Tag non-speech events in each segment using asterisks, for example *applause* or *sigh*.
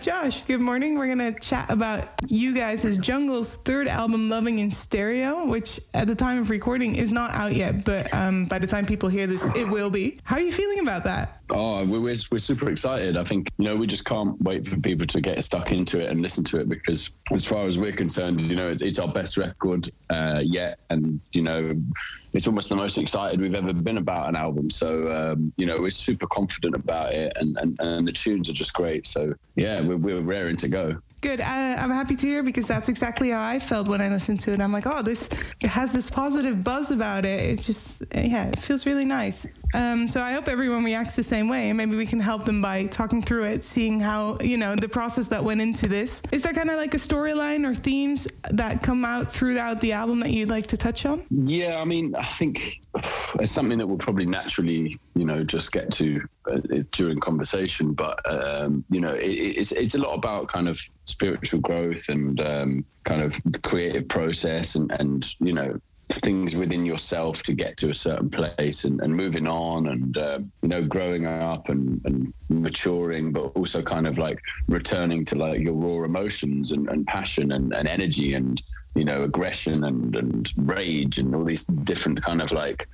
Josh, good morning. We're going to chat about you guys' Jungle's third album, Loving in Stereo, which at the time of recording is not out yet, but um, by the time people hear this, it will be. How are you feeling about that? Oh, we're, we're, super excited. I think, you know, we just can't wait for people to get stuck into it and listen to it because, as far as we're concerned, you know, it, it's our best record uh, yet. And, you know, it's almost the most excited we've ever been about an album. So, um, you know, we're super confident about it and, and, and the tunes are just great. So, yeah, we're, we're raring to go. Good. I, I'm happy to hear because that's exactly how I felt when I listened to it. I'm like, oh, this it has this positive buzz about it. It's just, yeah, it feels really nice. Um, so I hope everyone reacts the same way. And maybe we can help them by talking through it, seeing how you know the process that went into this. Is there kind of like a storyline or themes that come out throughout the album that you'd like to touch on? Yeah, I mean, I think it's something that we'll probably naturally, you know, just get to during conversation. But um, you know, it, it's it's a lot about kind of spiritual growth and um, kind of the creative process and and you know things within yourself to get to a certain place and, and moving on and uh, you know growing up and, and maturing but also kind of like returning to like your raw emotions and, and passion and, and energy and you know aggression and and rage and all these different kind of like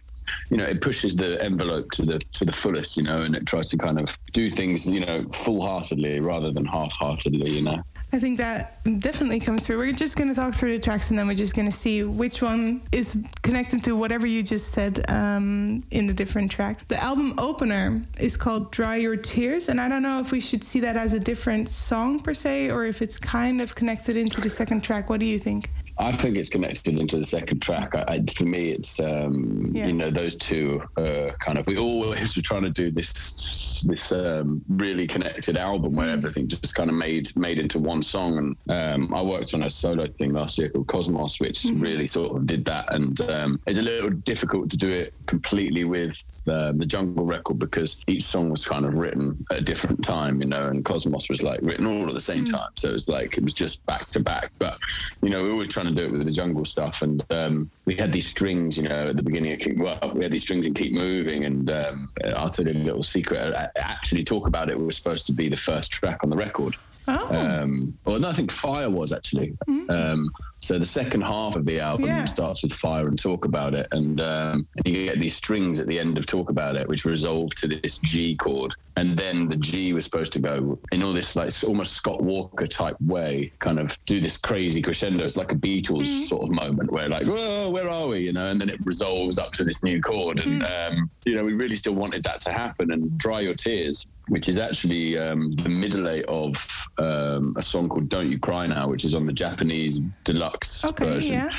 you know it pushes the envelope to the to the fullest you know and it tries to kind of do things you know full-heartedly rather than half-heartedly you know I think that definitely comes through. We're just going to talk through the tracks and then we're just going to see which one is connected to whatever you just said um, in the different tracks. The album opener is called Dry Your Tears, and I don't know if we should see that as a different song per se or if it's kind of connected into the second track. What do you think? I think it's connected into the second track. I, I, for me, it's um, yeah. you know those two uh, kind of. We always were trying to do this this um, really connected album where mm. everything just kind of made made into one song. And um, I worked on a solo thing last year called Cosmos, which mm. really sort of did that. And um, it's a little difficult to do it completely with uh, the Jungle record because each song was kind of written at a different time, you know, and Cosmos was like written all at the same mm. time. So it was like it was just back to back. But you know, we were trying to do it with the Jungle stuff, and um, we had these strings, you know, at the beginning of Keep Well, we had these strings and Keep Moving, and um, I'll tell you a little secret. I actually talk about it. Were supposed to be the first track on the record. Oh. Um, well, no, I think Fire was actually. Mm. Um, so the second half of the album yeah. starts with Fire and Talk About It, and, um, and you get these strings at the end of Talk About It, which resolve to this G chord, and then the G was supposed to go in all this like almost Scott Walker type way, kind of do this crazy crescendo. It's like a Beatles mm. sort of moment where like, whoa, where are we? You know, and then it resolves up to this new chord, and mm. you know, we really still wanted that to happen. And Dry Your Tears which is actually um, the middle eight of um, a song called "Don't You Cry Now," which is on the Japanese deluxe okay, version. Yeah.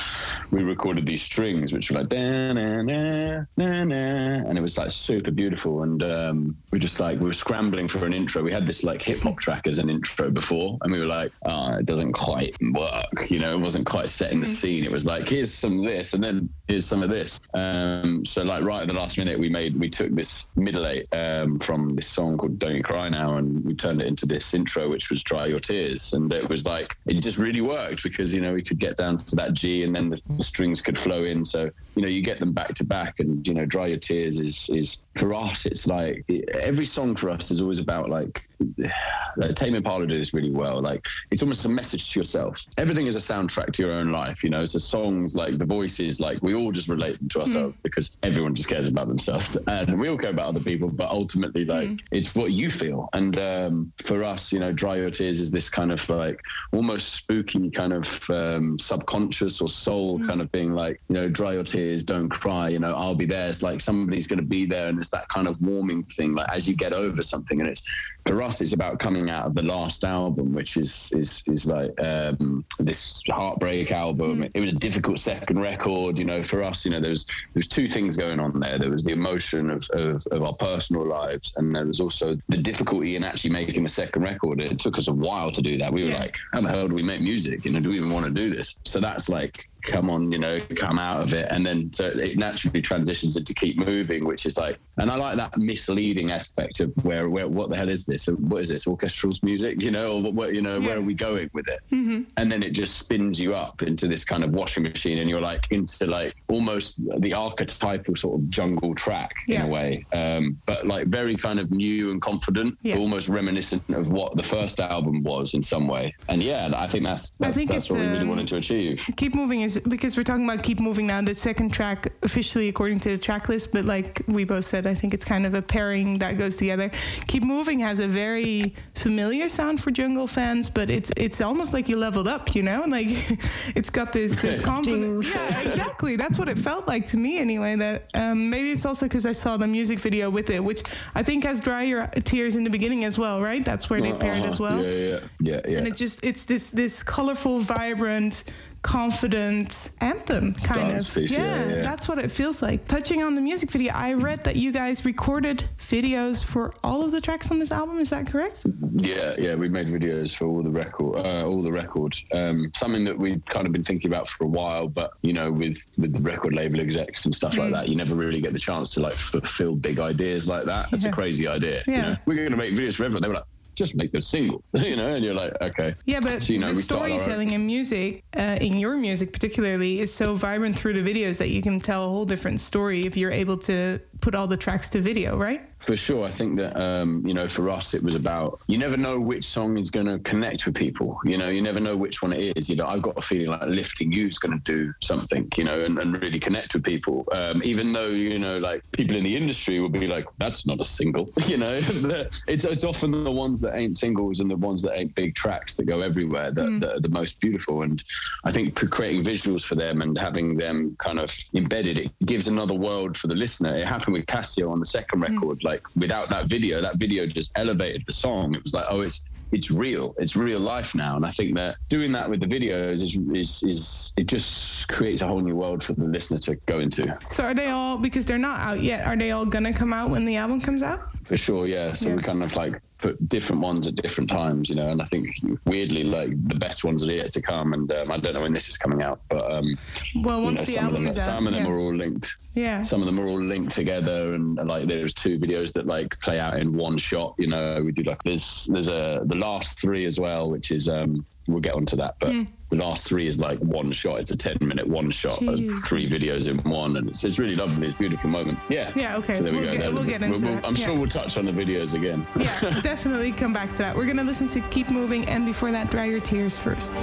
We recorded these strings, which were like na na na na, and it was like super beautiful. And um, we just like we were scrambling for an intro. We had this like hip hop track as an intro before, and we were like, "Oh, it doesn't quite work." You know, it wasn't quite setting the mm-hmm. scene. It was like, "Here's some of this," and then here's some of this. Um, so like right at the last minute, we made we took this middle eight um, from this song called "Don't You Cry Now," and we turned it into this intro, which was "Dry Your Tears," and it was like it just really worked because you know we could get down to that G, and then the, the strings could flow in. So you know you get them back to back, and you know "Dry Your Tears" is is for us. It's like every song for us is always about like *sighs* like, Tame Impala did this really well. Like it's almost a message to yourself. Everything is a soundtrack to your own life. You know, so songs like the voices, like we all just relate to ourselves mm. because everyone just cares about themselves, *laughs* and we all care about other people. But ultimately, like mm. it's what you feel. And um, for us, you know, Dry Your Tears is this kind of like almost spooky kind of um, subconscious or soul mm. kind of being like, you know, dry your tears, don't cry. You know, I'll be there. It's like somebody's going to be there, and it's that kind of warming thing. Like as you get over something, and it's for us, it's about coming out of the last album, which is is is like um, this heartbreak album. Mm. It was a difficult second record, you know. For us, you know, there was there was two things going on there. There was the emotion of, of, of our personal lives, and there was also the difficulty in actually making the second record. It took us a while to do that. We were yeah. like, how the hell do we make music? You know, do we even want to do this? So that's like come on, you know, come out of it. And then so it naturally transitions into keep moving, which is like, and I like that misleading aspect of where, where, what the hell is this? What is this? Orchestral music, you know, or what, you know, yeah. where are we going with it? Mm-hmm. And then it just spins you up into this kind of washing machine and you're like into like almost the archetypal sort of jungle track yeah. in a way. Um, but like very kind of new and confident, yeah. almost reminiscent of what the first album was in some way. And yeah, I think that's, that's, think that's what we really um, wanted to achieve. Keep moving is because we're talking about keep moving now. The second track officially according to the track list, but like we both said, I think it's kind of a pairing that goes together. Keep moving has a very familiar sound for jungle fans, but it's it's almost like you leveled up, you know? Like *laughs* it's got this this *laughs* confidence. yeah, exactly. That's what it felt like to me anyway. That um, maybe it's also because I saw the music video with it, which I think has dry your tears in the beginning as well, right? That's where they uh, paired as well. Yeah, yeah, yeah, yeah. And it just it's this this colorful, vibrant confident anthem kind Dance of yeah, yeah, yeah, that's what it feels like touching on the music video i read that you guys recorded videos for all of the tracks on this album is that correct yeah yeah we made videos for all the record uh, all the records um, something that we've kind of been thinking about for a while but you know with with the record label execs and stuff mm. like that you never really get the chance to like fulfill big ideas like that that's yeah. a crazy idea yeah. You know? we're going to make videos forever they were like just make the single, *laughs* you know, and you're like, okay. Yeah, but so, you know, the storytelling in music, uh, in your music particularly, is so vibrant through the videos that you can tell a whole different story if you're able to put all the tracks to video, right? For sure. I think that, um, you know, for us, it was about, you never know which song is going to connect with people. You know, you never know which one it is. You know, I've got a feeling like Lifting You is going to do something, you know, and, and really connect with people. Um, even though, you know, like people in the industry will be like, that's not a single, *laughs* you know, it's, it's often the ones that ain't singles and the ones that ain't big tracks that go everywhere that, mm. that are the most beautiful. And I think creating visuals for them and having them kind of embedded, it gives another world for the listener. It with Casio on the second mm. record. Like without that video, that video just elevated the song. It was like, oh, it's it's real. It's real life now. And I think that doing that with the videos is, is, is it just creates a whole new world for the listener to go into. So are they all because they're not out yet? Are they all gonna come out when the album comes out? For sure, yeah. So yeah. we kind of like put different ones at different times, you know. And I think weirdly, like the best ones are yet to come. And um, I don't know when this is coming out, but um, well, once you know, the some album of them, is some out, of them yeah. are all linked. Yeah. Some of them are all linked together, and, and, like there's two videos that like play out in one shot. You know, we do like there's there's a the last three as well, which is um we'll get onto that, but. Mm the last three is like one shot. It's a 10 minute one shot of three videos in one. And it's, it's really lovely. It's a beautiful moment. Yeah. Yeah. Okay. So there we we'll go. Get, we'll get into we'll, I'm yeah. sure we'll touch on the videos again. yeah, *laughs* definitely come back to that. We're going to listen to Keep Moving. And before that, Dry Your Tears first.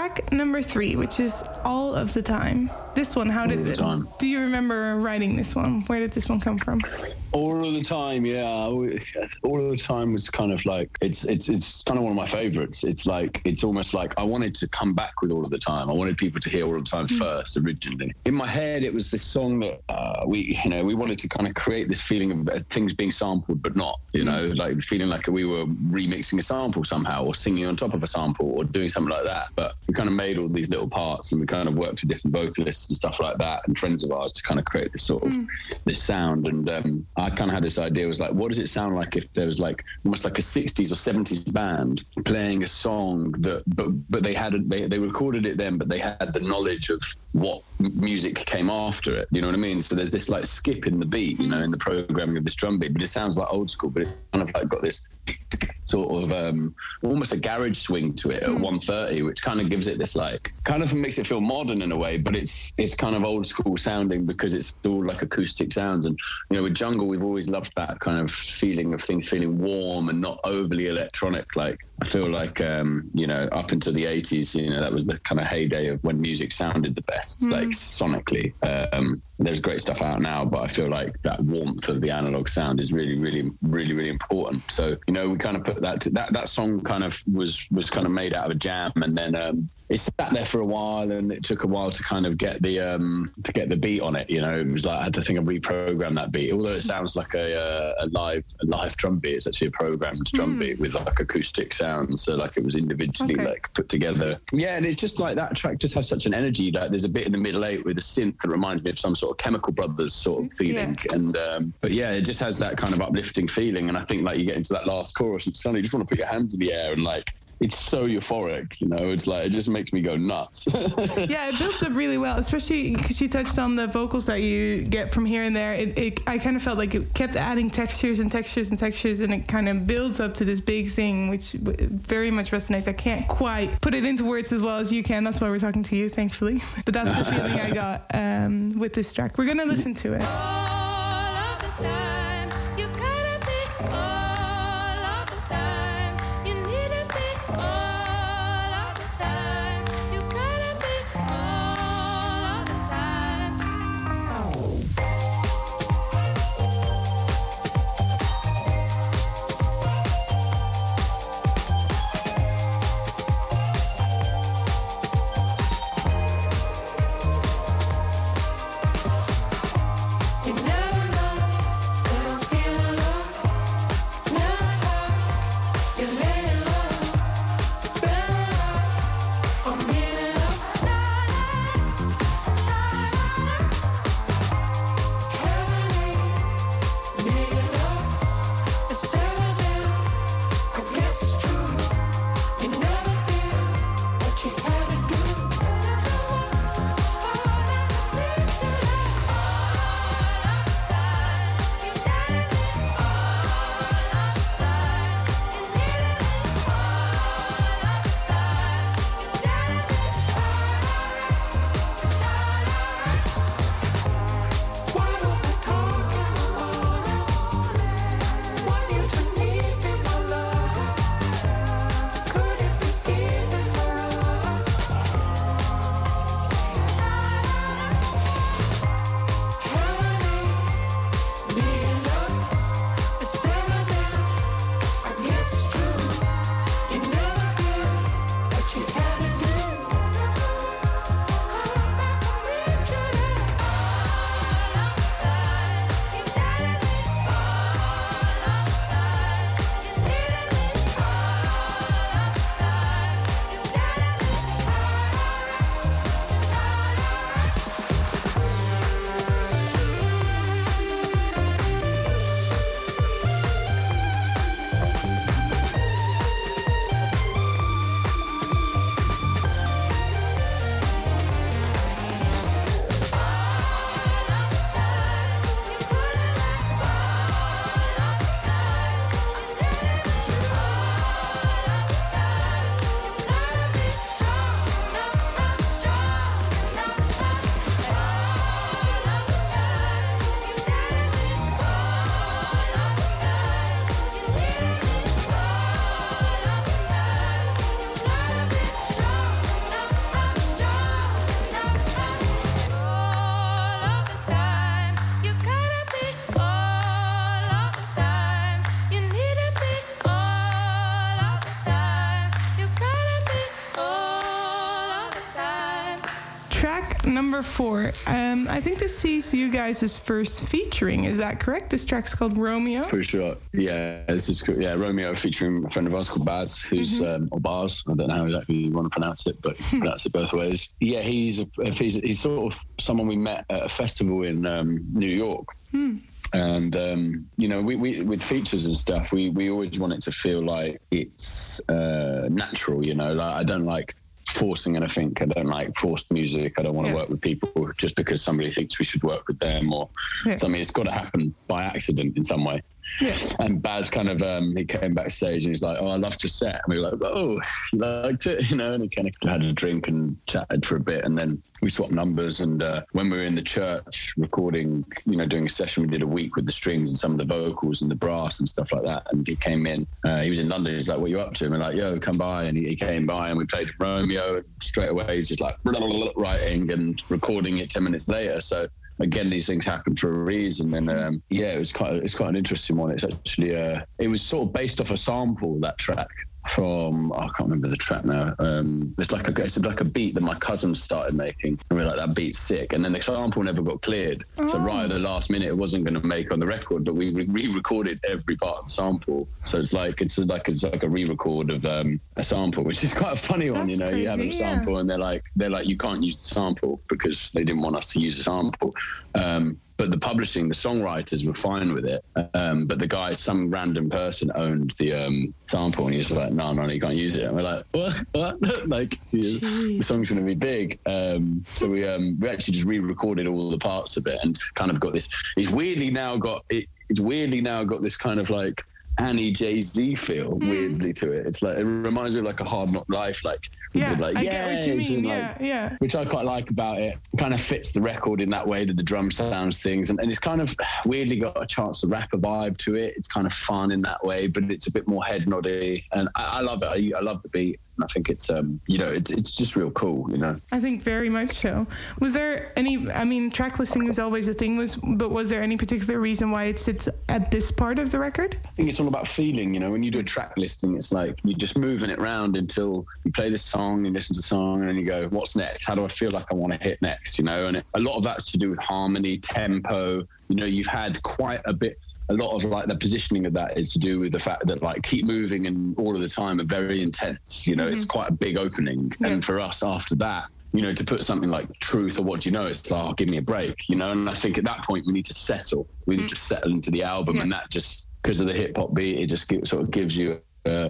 Track number three, which is All of the Time. This one, how did it? Do you remember writing this one? Where did this one come from? All of the time, yeah. *laughs* All of the time was kind of like it's it's it's kind of one of my favorites. It's like it's almost like I wanted to come back with all of the time. I wanted people to hear all of the time mm. first originally. In my head, it was this song that we you know we wanted to kind of create this feeling of uh, things being sampled but not. You know, mm. like feeling like we were remixing a sample somehow or singing on top of a sample or doing something like that. But we kind of made all these little parts and we kind of worked with different vocalists and stuff like that and friends of ours to kind of create this sort of mm. this sound. And um, I kind of had this idea was like, what does it sound like if there was like almost like a 60s or 70s band playing a song that, but but they had a, they they recorded it then, but they had the knowledge of what music came after it. You know what I mean? So there's this like skip in the beat, you know, in the programming of this drum beat, but it sounds like old school, but it kind of like got this sort of um, almost a garage swing to it at mm. 130, which kind of gives it this like kind of makes it feel modern in a way, but it's it's kind of old school sounding because it's all like acoustic sounds. And you know, with jungle, we've always loved that kind of feeling of things feeling warm and not overly electronic. Like I feel like um, you know, up into the 80s, you know, that was the kind of heyday of when music sounded the best, mm. like sonically. Um, there's great stuff out now, but I feel like that warmth of the analog sound is really, really, really, really important. So, you know, we kind of put that that that song kind of was was kind of made out of a jam, and then um, it sat there for a while, and it took a while to kind of get the um, to get the beat on it. You know, it was like I had to think of reprogram that beat. Although it sounds like a, uh, a live a live drum beat, it's actually a programmed drum mm. beat with like acoustic sounds. So like it was individually okay. like put together. Yeah, and it's just like that track just has such an energy. Like there's a bit in the middle eight with a synth that reminds me of some sort of Chemical Brothers sort of feeling. Yeah. And um, but yeah, it just has that kind of uplifting feeling. And I think like you get into that last chorus and suddenly you just want to put your hands in the air and like it's so euphoric, you know. It's like it just makes me go nuts. *laughs* yeah, it builds up really well, especially because you touched on the vocals that you get from here and there. It, it, I kind of felt like it kept adding textures and textures and textures, and it kind of builds up to this big thing, which very much resonates. I can't quite put it into words as well as you can. That's why we're talking to you, thankfully. *laughs* But that's the feeling I got um, with this track. We're gonna listen to it. I think this sees you guys first featuring. Is that correct? This track's called Romeo. For sure. Yeah, this is yeah Romeo featuring a friend of ours called Bas, who's mm-hmm. um, or Bars. I don't know how exactly you want to pronounce it, but you *laughs* pronounce it both ways. Yeah, he's a, he's he's sort of someone we met at a festival in um, New York. Hmm and um, you know we, we with features and stuff we we always want it to feel like it's uh, natural you know like i don't like forcing anything i don't like forced music i don't want to yeah. work with people just because somebody thinks we should work with them or yeah. something it's got to happen by accident in some way yeah. And Bas kind of um, he came backstage and he's like, "Oh, I loved your set." And we were like, "Oh, you liked it?" *laughs* You know. And he kind of had a drink and chatted for a bit, and then we swapped numbers. And uh, when we were in the church recording, you know, doing a session, we did a week with the strings and some of the vocals and the brass and stuff like that. And he came in. Uh, he was in London. He's like, "What are you up to?" And we're like, "Yo, come by." And he, he came by and we played Romeo. And straight away, he's just like *laughs* writing and recording it ten minutes later. So again, these things happen for a reason. And um, yeah, it was quite it's quite an interesting one. It's actually uh, it was sort of based off a sample that track from I can't remember the track now. Um, it's like a it's like a beat that my cousin started making, and we are like that beat's sick. And then the sample never got cleared, oh. so right at the last minute, it wasn't going to make on the record. But we re-recorded every part of the sample, so it's like it's like it's like a re-record of um, a sample, which is quite a funny one. That's you know, crazy, you have a sample, yeah. and they're like they're like you can't use the sample because they didn't want us to use the sample. Um, but the publishing, the songwriters were fine with it. Um, but the guy, some random person owned the um, sample and he was like, no, no, no, you can't use it. And we're like, what? what? *laughs* like, the song's going to be big. Um, so we um, we actually just re-recorded all the parts of it and kind of got this. It's weirdly now got it, it's weirdly now got this kind of like Annie Jay Z feel mm. weirdly to it. It's like it reminds me of like a Hard Knock Life, like yeah, like, I get what you mean. Like, yeah, yeah. Which I quite like about it. Kind of fits the record in that way that the drum sounds things, and, and it's kind of weirdly got a Chance the Rapper vibe to it. It's kind of fun in that way, but it's a bit more head noddy, and I, I love it. I, I love the beat. I think it's um, you know it's it's just real cool, you know. I think very much so. Was there any? I mean, track listing is always a thing. Was but was there any particular reason why it sits at this part of the record? I think it's all about feeling. You know, when you do a track listing, it's like you're just moving it around until you play this song, you listen to the song, and then you go, "What's next? How do I feel like I want to hit next?" You know, and it, a lot of that's to do with harmony, tempo. You know, you've had quite a bit a lot of like the positioning of that is to do with the fact that like keep moving and all of the time are very intense. You know, mm-hmm. it's quite a big opening. Yeah. And for us after that, you know, to put something like truth or what do you know, it's like, oh, give me a break, you know. And I think at that point we need to settle. We need mm-hmm. to settle into the album, yeah. and that just because of the hip hop beat, it just sort of gives you uh,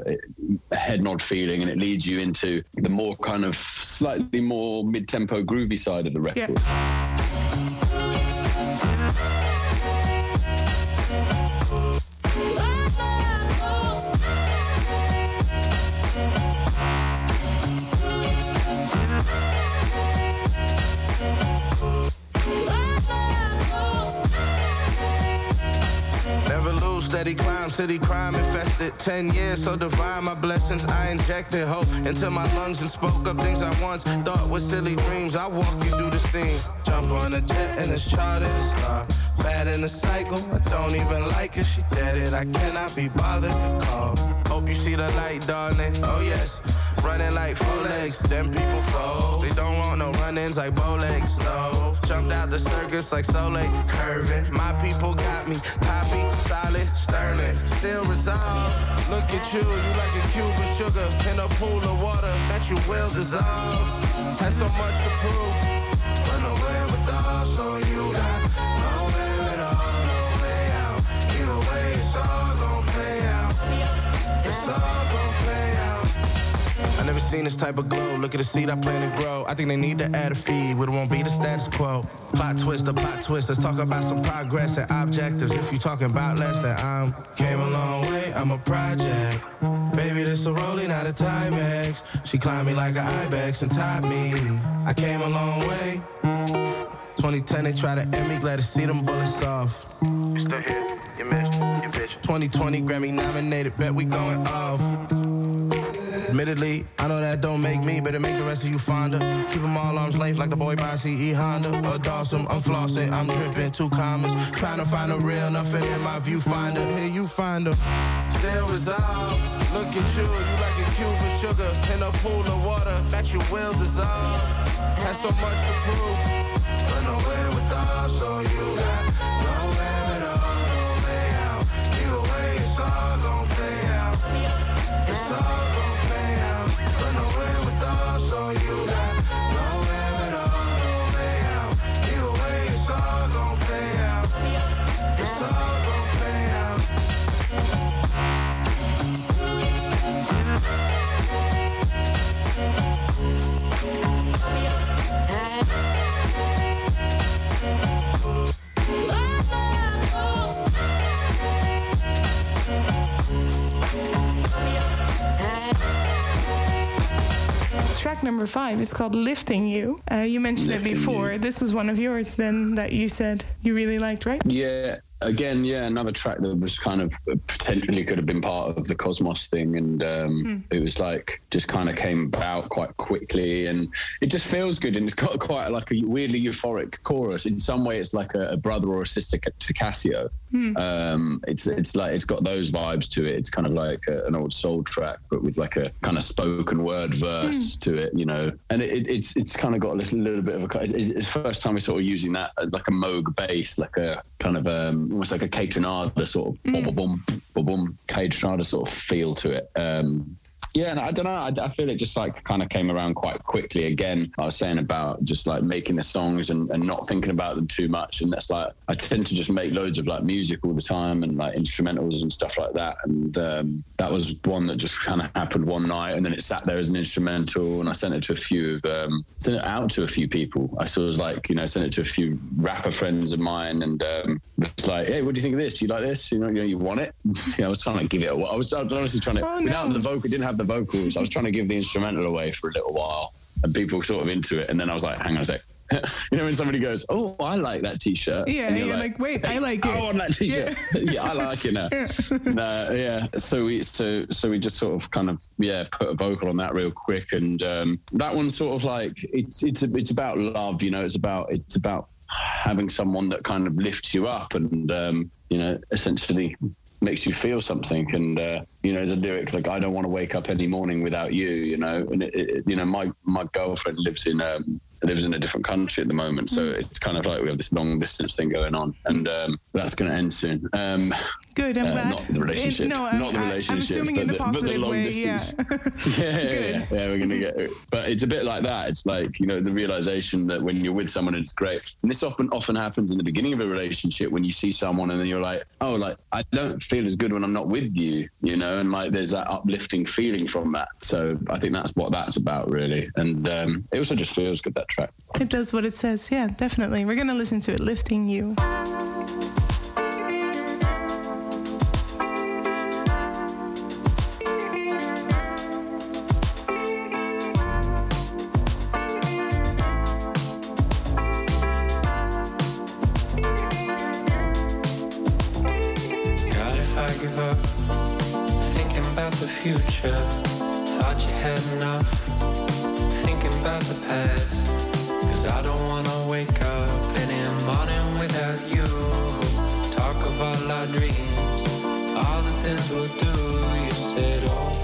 a head nod feeling, and it leads you into the more kind of slightly more mid tempo groovy side of the record. Yeah. City crime infested. Ten years, so divine my blessings. I injected hope into my lungs and spoke up things I once thought were silly dreams. I walk you through the scene. Jump on a jet and it's charted a star. Bad in the cycle, I don't even like her, she dead it. I cannot be bothered to call. Hope you see the light, darling. Oh, yes. Running like four legs, then people fold. They don't want no run-ins like bow legs, no. Jumped out the circus like Soleil, curving. My people got me, copy, solid, sterling. Still resolved. Look at you, you like a cube of sugar in a pool of water that you will dissolve. Had so much to prove. Run away with the so you I never seen this type of glow. Look at the seed I plan to grow. I think they need to add a feed, but it won't be the status quo. Plot twist, the plot twist. Let's talk about some progress and objectives. If you talking about less than I'm came a long way. I'm a project. Baby, this a rolling out of Timex. She climbed me like an ibex and tied me. I came a long way. 2010, they try to end me. Glad to see them bullets off. You still here? You missed. You bitch. 2020 Grammy nominated. Bet we going off. Admittedly, I know that don't make me, but it make the rest of you fonder. Keep them all arms length like the boy by CE Honda. Or Dawson, I'm flossing, I'm dripping, two commas. Trying to find a real nothing in my viewfinder. Here you find them. Still resolved. Look at you, you like a Cuban sugar in a pool of water that you will dissolve. Had so much to prove, all you five is called Lifting You. Uh, you mentioned Lifting it before. You. This was one of yours then that you said you really liked, right? Yeah, again, yeah, another track that was kind of potentially could have been part of the Cosmos thing, and um, it was like just kind of came about quite quickly, and it just feels good, and it's got quite like a weirdly euphoric chorus. In some way, it's like a, a brother or a sister to Casio. Um, it's it's like it's got those vibes to it. It's kind of like a, an old soul track, but with like a kind of spoken word verse to it, you know. And it, it, it's it's kind of got a little, little bit of a. It's, it's the first time we're sort of using that as like a Moog bass, like a kind of um, almost like a Kaytranada sort of boom boom boom boom boom Kaytranada sort of feel to it. Um, yeah, and I don't know. I, I feel it just like kind of came around quite quickly. Again, I was saying about just like making the songs and, and not thinking about them too much. And that's like, I tend to just make loads of like music all the time and like instrumentals and stuff like that. And um, that was one that just kind of happened one night. And then it sat there as an instrumental. And I sent it to a few of, um, sent it out to a few people. I sort of like, you know, sent it to a few rapper friends of mine. And um, it's like, hey, what do you think of this? Do You like this? You know, you, know, you want it? *laughs* you know, I was trying to give it away. I was, honestly trying to, Oh, no. without the vocal, didn't have the vocals. I was trying to give the instrumental away for a little while, and people were sort of into it. And then I was like, hang on a sec. *laughs* you know, when somebody goes, "Oh, I like that T-shirt," Yeah, and you're like, wait, I like it. I want that T-shirt. *laughs* Yeah, I like it now. no, yeah. So we, so, so we just sort of kind of, yeah, put a vocal on that real quick, and um, that one's sort of like it's, it's, it's about love. You know, it's about, it's about having someone that kind of lifts you up, and um, you know, essentially makes you feel something. And uh, you know there's a lyric like i don't want to wake up any morning without you you know? And it, it, you know my my girlfriend lives in um lives in a different country at the moment. So it's kind of like we have this long distance thing going on. And um that's going to end soon. Um Good, I'm uh, glad. not the relationship no, not the relationship I'm assuming but in the the, but the long way, yeah. *laughs* distance yeah, yeah, Good. yeah, yeah, we're gonna get. But it's a bit like that. It's like you know the realization that when you're with someone, it's great. And this often often happens in the beginning of a relationship when you see someone and then you're like, oh, like I don't feel as good when I'm not with you, you know, and like there's that uplifting feeling from that. So I think that's what that's about, really. And um, it also just feels good that track. It does what it says. Yeah, definitely. We're going to listen to it, Lifting You. Future, thought you had enough thinking about the past. Cause I don't wanna wake up any morning without you. Talk of all our dreams, all the things we'll do. You said, oh.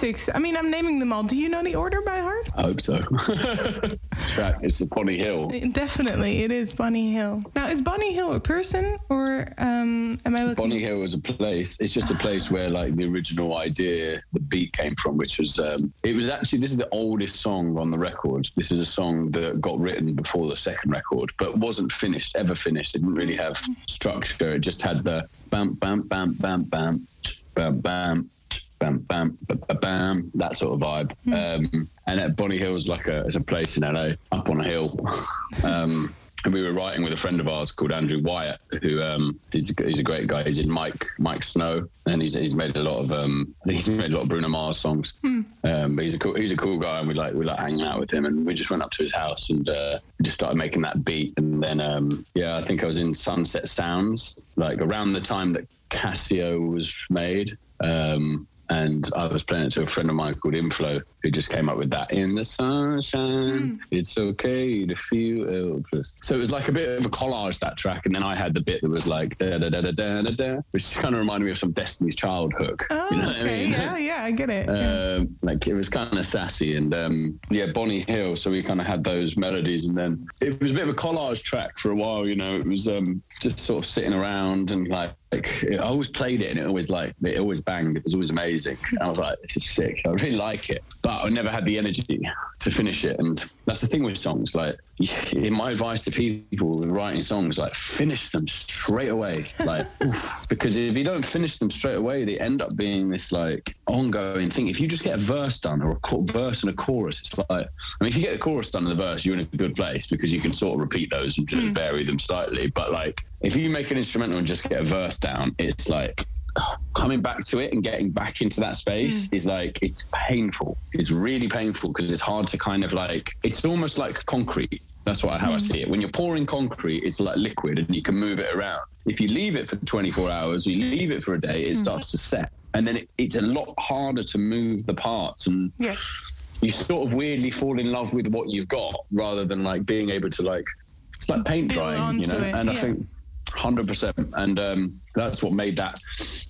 Six. I mean, I'm naming them all. Do you know the order by heart? I hope so. *laughs* track is Bonnie Hill. Definitely, it is Bonnie Hill. Now, is Bonnie Hill a person or um, am I looking? Bonnie Hill is a place. It's just a place where like the original idea, the beat came from, which was um, it was actually this is the oldest song on the record. This is a song that got written before the second record, but wasn't finished ever finished. It didn't really have structure. It just had the bam bam bam bam bam bam bam bam bam bam bam that sort of vibe. Mm. Um, and at Bonnie Hill's like a it's a place in LA up on a hill. *laughs* um, and we were writing with a friend of ours called Andrew Wyatt, who um, he's, a, he's a great guy. He's in Miike Miike Snow, and he's he's made a lot of um, he's made a lot of Bruno Mars songs. Hmm. Um, but he's a cool he's a cool guy, and we like we like hanging out with him. And we just went up to his house and uh, just started making that beat. And then um, yeah, I think I was in Sunset Sounds like around the time that Casio was made. Um, and I was playing it to a friend of mine called Inflo, who just came up with that. In the sunshine, mm. it's okay to feel helpless. So it was like a bit of a collage that track, and then I had the bit that was like da da da da da da, da which kind of reminded me of some Destiny's Child hook. Oh, you know okay. I mean? yeah, yeah, I get it. Um, like it was kind of sassy, and um, yeah, Bonnie Hill. So we kind of had those melodies, and then it was a bit of a collage track for a while. You know, it was um, just sort of sitting around and like like I always played it and it always like it always banged. It was always amazing. And I was like, this is sick. I really like it, but I never had the energy to finish it. And that's the thing with songs. Like, *laughs* in my advice to people writing songs, like finish them straight away. Like, *laughs* because if you don't finish them straight away, they end up being this like ongoing thing. If you just get a verse done or a verse and a chorus, it's like I mean, if you get a chorus done and the verse, you're in a good place because you can sort of repeat those and just mm. vary them slightly. But like if you make an instrumental and just get a verse down, it's like coming back to it and getting back into that space mm. is like it's painful. It's really painful because it's hard to kind of like it's almost like concrete. That's what how mm. I see it. When you're pouring concrete, it's like liquid and you can move it around. If you leave it for 24 hours, you leave it for a day, it mm. starts to set, and then it, it's a lot harder to move the parts and. Yeah. You sort of weirdly fall in love with what you've got rather than like being able to like it's like paint drying, you know. It, and yeah. I think hundred percent, and um, that's what made that,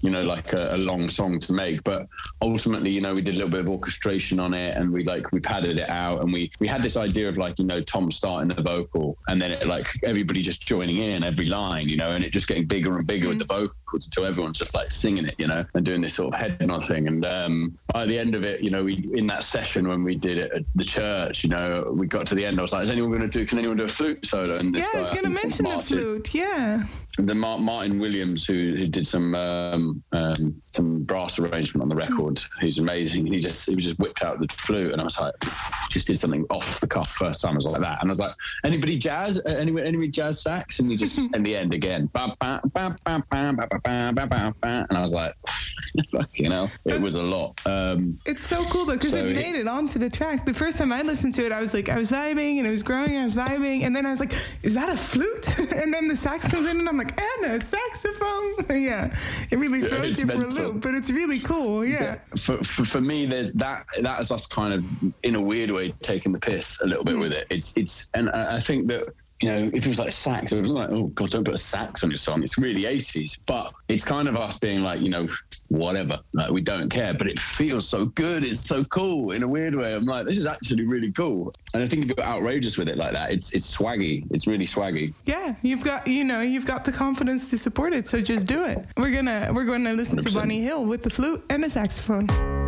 you know, like a, a, long song to make. But ultimately, you know, we did a little bit of orchestration on it, and we like we padded it out, and we we had this idea of like you know Tom starting the vocal, and then it like everybody just joining in every line, you know, and it just getting bigger and bigger mm. with the mm. vocals until everyone's just like singing it, you know, and doing this sort of head nod thing. And um, by the end of it, you know, we in that session when we did it at the church, you know, we got to the end. I was like, "Is anyone going to do? Can anyone do a flute solo?" And this yeah, I was going to mention Martin, the flute. Yeah. The Martin Williams who, who did some um, um, some brass arrangement on the record. He's amazing. He just he just whipped out the flute, and I was like, just did something off the cuff first time. I was like that, and I was like, anybody jazz? Anybody, anybody jazz sax? And he just in the end again, and I was like, you know, it was a lot. Um, it's so cool though because so it made it onto the track. The first time I listened to it, I was like, I was vibing and it was growing. I was vibing, and then I was like, is that a flute? and then the sax comes in, and I'm like, Anna, saxophone. *laughs* yeah, it really throws you mental. for a loop, but it's really cool. Yeah. For, for, for me, there's that. That is us kind of in a weird way taking the piss a little bit mm. with it. It's it's, and I think that you know, if it was like sax, it was like, oh god, don't put a sax on your song. It's really 80s, but it's kind of us being like, you know, whatever, like we don't care. But it feels so good. It's so cool in a weird way. I'm like, this is actually really cool. And I think you go outrageous with it like that. It's it's swaggy. It's really swaggy. Yeah, you've got you know you've got the confidence to support it. So just do it. We're gonna we're gonna listen 100%. to Bonnie Hill with the flute and the saxophone.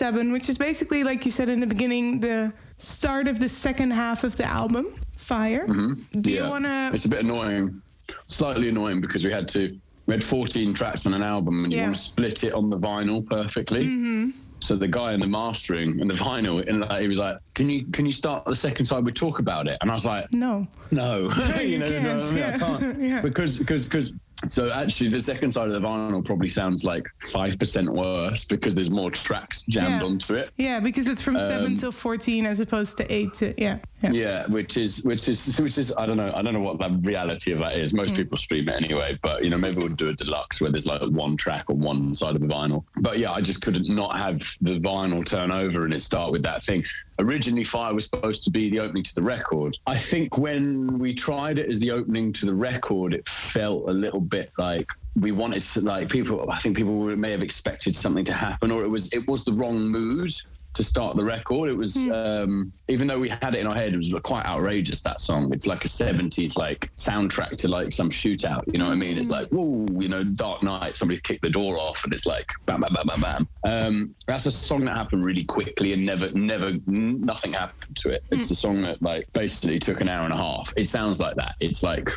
Number seven, which is basically, like you said in the beginning, the start of the second half of the album, Fire. Mm-hmm. Do yeah. you want to? It's a bit annoying, slightly annoying because we had to. We had 14 tracks on an album, and yeah. you want to split it on the vinyl perfectly. Mm-hmm. So the guy in the mastering and the vinyl, and like, he was like, "Can you can you start the second side? We talk about it." And I was like, "No, no, *laughs* you, know, no, no, yeah. I can't *laughs* because because because so actually, the second side of the vinyl probably sounds like five percent worse because there's more tracks jammed yeah. onto it. Yeah, because it's from um, seven till fourteen as opposed to eight to yeah, yeah. Yeah, which is which is which is I don't know I don't know what the reality of that is. Most mm. people stream it anyway, but you know maybe we'll do a deluxe where there's like one track on one side of the vinyl. But yeah, I just couldn't not have the vinyl turn over and it start with that thing. Originally, Fire was supposed to be the opening to the record. I think when we tried it as the opening to the record, it felt a little bit like we wanted to like people. I think people may have expected something to happen, or it was it was the wrong mood to start the record. It was mm. um, even though we had it in our head, it was quite outrageous. That song, it's like a '70s like soundtrack to like some shootout. You know what I mean? It's hmm. like whoa, you know, Dark Knight. Somebody kicked the door off, and it's like bam, bam, bam, bam, bam. Um, that's a song that happened really quickly, and never, never, nothing happened to it. It's mm. a song that like basically took an hour and a half. It sounds like that. It's like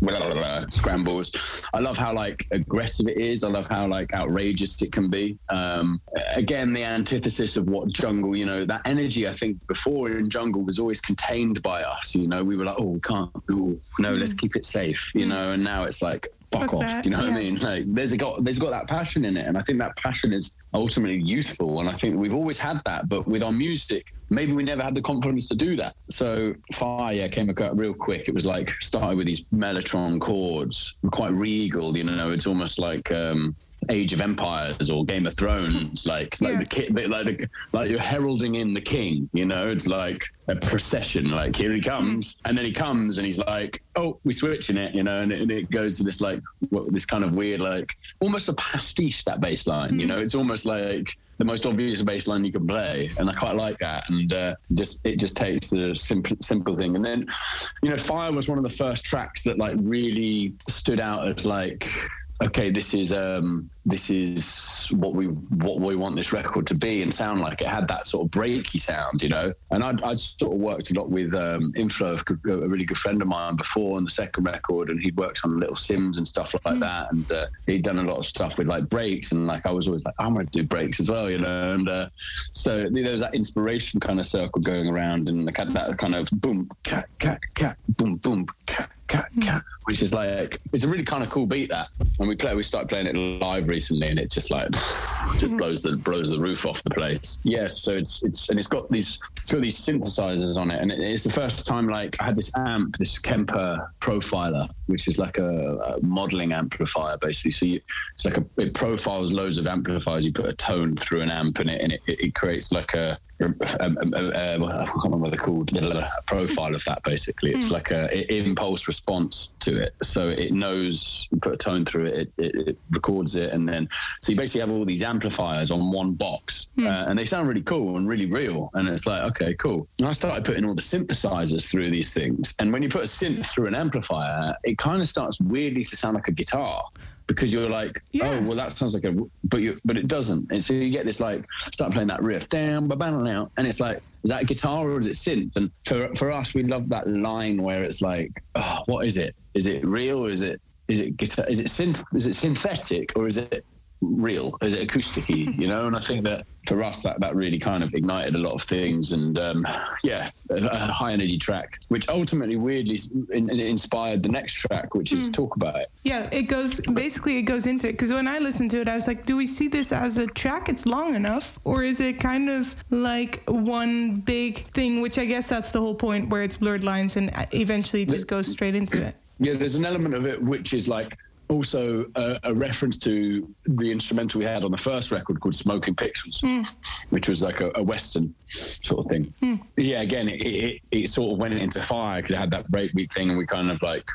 blah, blah, blah, scrambles. I love how like aggressive it is. I love how like outrageous it can be. Um, again, the antithesis of what jungle, you know, that energy. I think before in jungle was always contained by us. You know, we were like, oh, we can't. Ooh, no, mm. let's keep it safe. You mm. know, and now it's like fuck, off. That, you know yeah. what I mean? Like there's a got there's got that passion in it, and I think that passion is ultimately youthful. And I think we've always had that, but with our music, maybe we never had the confidence to do that. So Fire came real quick. It was like started with these mellotron chords, quite regal. You know, it's almost like. Um, Age of Empires or Game of Thrones, *laughs* like like yeah. the kid, like the, like you're heralding in the king. You know, it's like a procession. Like here he comes, and then he comes, and he's like, "Oh, we're switching it," you know, and it, and it goes to this like what, this kind of weird, like almost a pastiche that bass line. Mm-hmm. You know, it's almost like the most obvious bass line you can play, and I quite like that. And uh, just it just takes the simple simple thing. And then, you know, Fire was one of the first tracks that like really stood out as like okay, this is um, this is what we what we want this record to be and sound like. It had that sort of breaky sound, you know. And I'd, I'd sort of worked a lot with um, Inflo, a really good friend of mine, before on the second record, and he'd worked on Little Simz and stuff like mm. that. And uh, he'd done a lot of stuff with like breaks, and like I was always like, I'm going to do breaks as well, you know. And uh, so you know, there was that inspiration kind of circle going around, and like that kind of boom, cat, cat, cat, boom, boom, cat, cat, which is like it's a really kind of cool beat that. And we play, we started playing it live recently, and it just like *laughs* just blows the blows the roof off the place. Yeah, so it's it's and it's got these it's got these synthesizers on it, and it's the first time like I had this amp, this Kemper Profiler, which is like a, a modeling amplifier basically. So you, it's like a it profiles loads of amplifiers. You put a tone through an amp, and it and it, it creates like a um, um, um, uh, I can't remember what they're called, a profile of that basically. It's mm. like a impulse response to it. So it knows, put a tone through it, it, it, it, records it, and then so you basically have all these amplifiers on one box, mm. uh, and they sound really cool and really real. And it's like, okay, cool. And I started putting all the synthesizers through these things, and when you put a synth through an amplifier, it kind of starts weirdly to sound like a guitar because you're like, oh, yeah. oh, well, that sounds like a, but you, but it doesn't. And so you get this like, start playing that riff, down, now, and it's like, is that guitar or is it synth? And for for us, we love that line where it's like, oh, what is it? Is it real? Is it is it guitar? Is it synth? Is it synthetic or is it real? Is it acousticy? You know, and I think that for us, that that really kind of ignited a lot of things, and um, yeah, a, high energy track, which ultimately weirdly in, inspired the next track, which is mm. talk about it. Yeah, it goes basically it goes into it because when I listened to it, I was like, do we see this as a track? It's long enough, or is it kind of like one big thing? Which I guess that's the whole point, where it's blurred lines and eventually just goes straight into it. Yeah, there's an element of it which is like also a, a, reference to the instrumental we had on the first record called Smoking Pictures, mm. which was like a, a, Western sort of thing. Mm. Yeah, again, it, it, it, sort of went into fire because it had that breakbeat thing, and we kind of like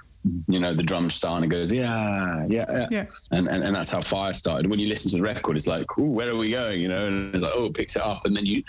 you know, the drum start and it goes, yeah, yeah, yeah. yeah. And, and and that's how Fire started. When you listen to the record, it's like, oh, where are we going? You know, and it's like, oh, it picks it up. And then you,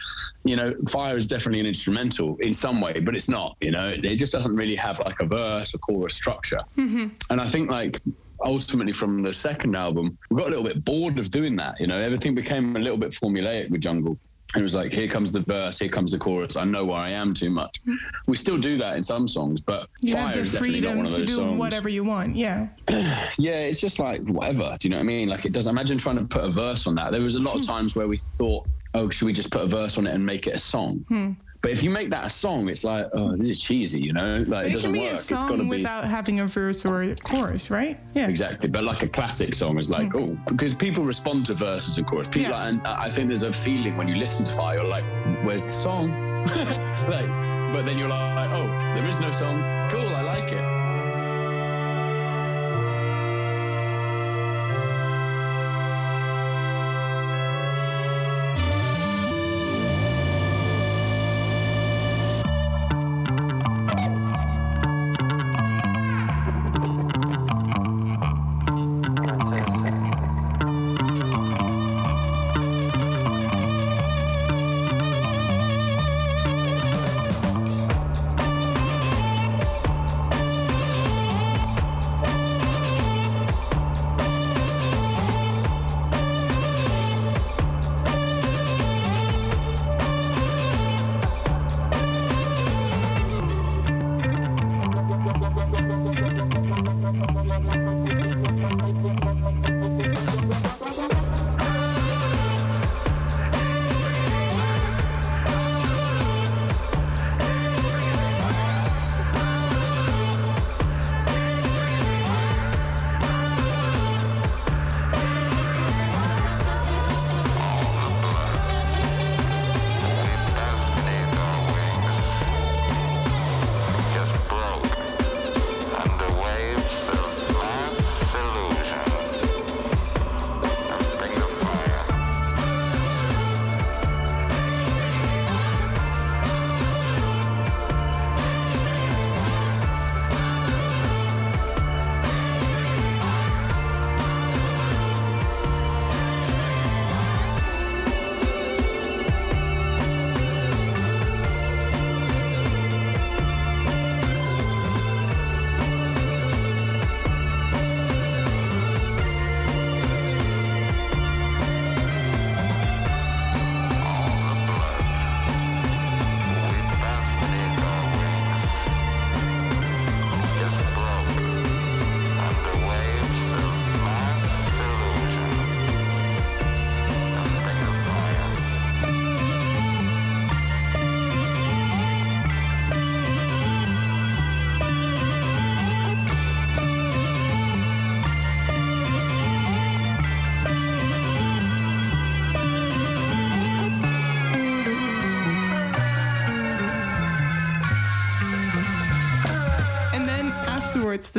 you know, Fire is definitely an instrumental in some way, but it's not, you know, it just doesn't really have like a verse or chorus structure. Mm-hmm. And I think like ultimately from the second album, we got a little bit bored of doing that. You know, everything became a little bit formulaic with Jungle. It was like, here comes the verse, here comes the chorus. I know where I am too much. Hmm. We still do that in some songs, but You Fire have the is definitely not one freedom of to those do songs. whatever you want. Yeah. *clears throat* Yeah, it's just like whatever. Do you know what I mean? Like it does. Imagine trying to put a verse on that. There was a lot of hmm. times where we thought, oh, should we just put a verse on it and make it a song? Hmm. But if you make that a song, it's like, oh, this is cheesy. You know, like it, it doesn't can be work. a It's got to song be without having a verse or a chorus, right? Yeah. exactly. But like a classic song is like, mm. oh, because people respond to verses and chorus. People, Yeah. and I think there's a feeling when you listen to Fire, you're like, where's the song? *laughs* like, but then you're like, oh, there is no song. Cool,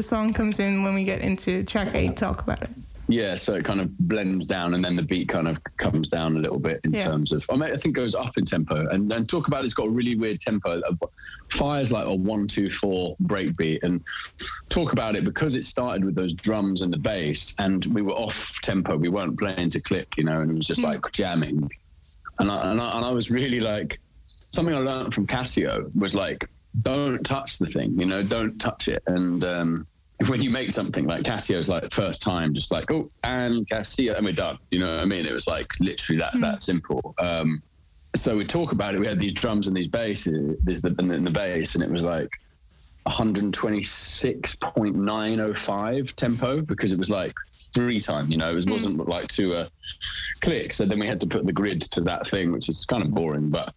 song comes in when we get into track eight. Talk about it. Yeah, so it kind of blends down, and then the beat kind of comes down a little bit in Yeah. terms of. I, mean, I think goes up in tempo, and then talk about it's got a really weird tempo. Fire's like a one two four break beat, and talk about it because it started with those drums and the bass, and we were off tempo. We weren't playing to click, you know, and it was just like jamming. And I, and I and I was really like something I learned from Casio was like don't touch the thing, you know, don't touch it, and. um *laughs* when you make something like Casio's like first time, just like oh, and Casio, and we're done. You know what I mean? It was like literally that that simple. Um, so we talk about it. We had these drums and these basses, this the and then the bass, and it was like 126.905 tempo because it was like three time. You know, it was, wasn't like two uh, clicks. So then we had to put the grid to that thing, which is kind of boring, but.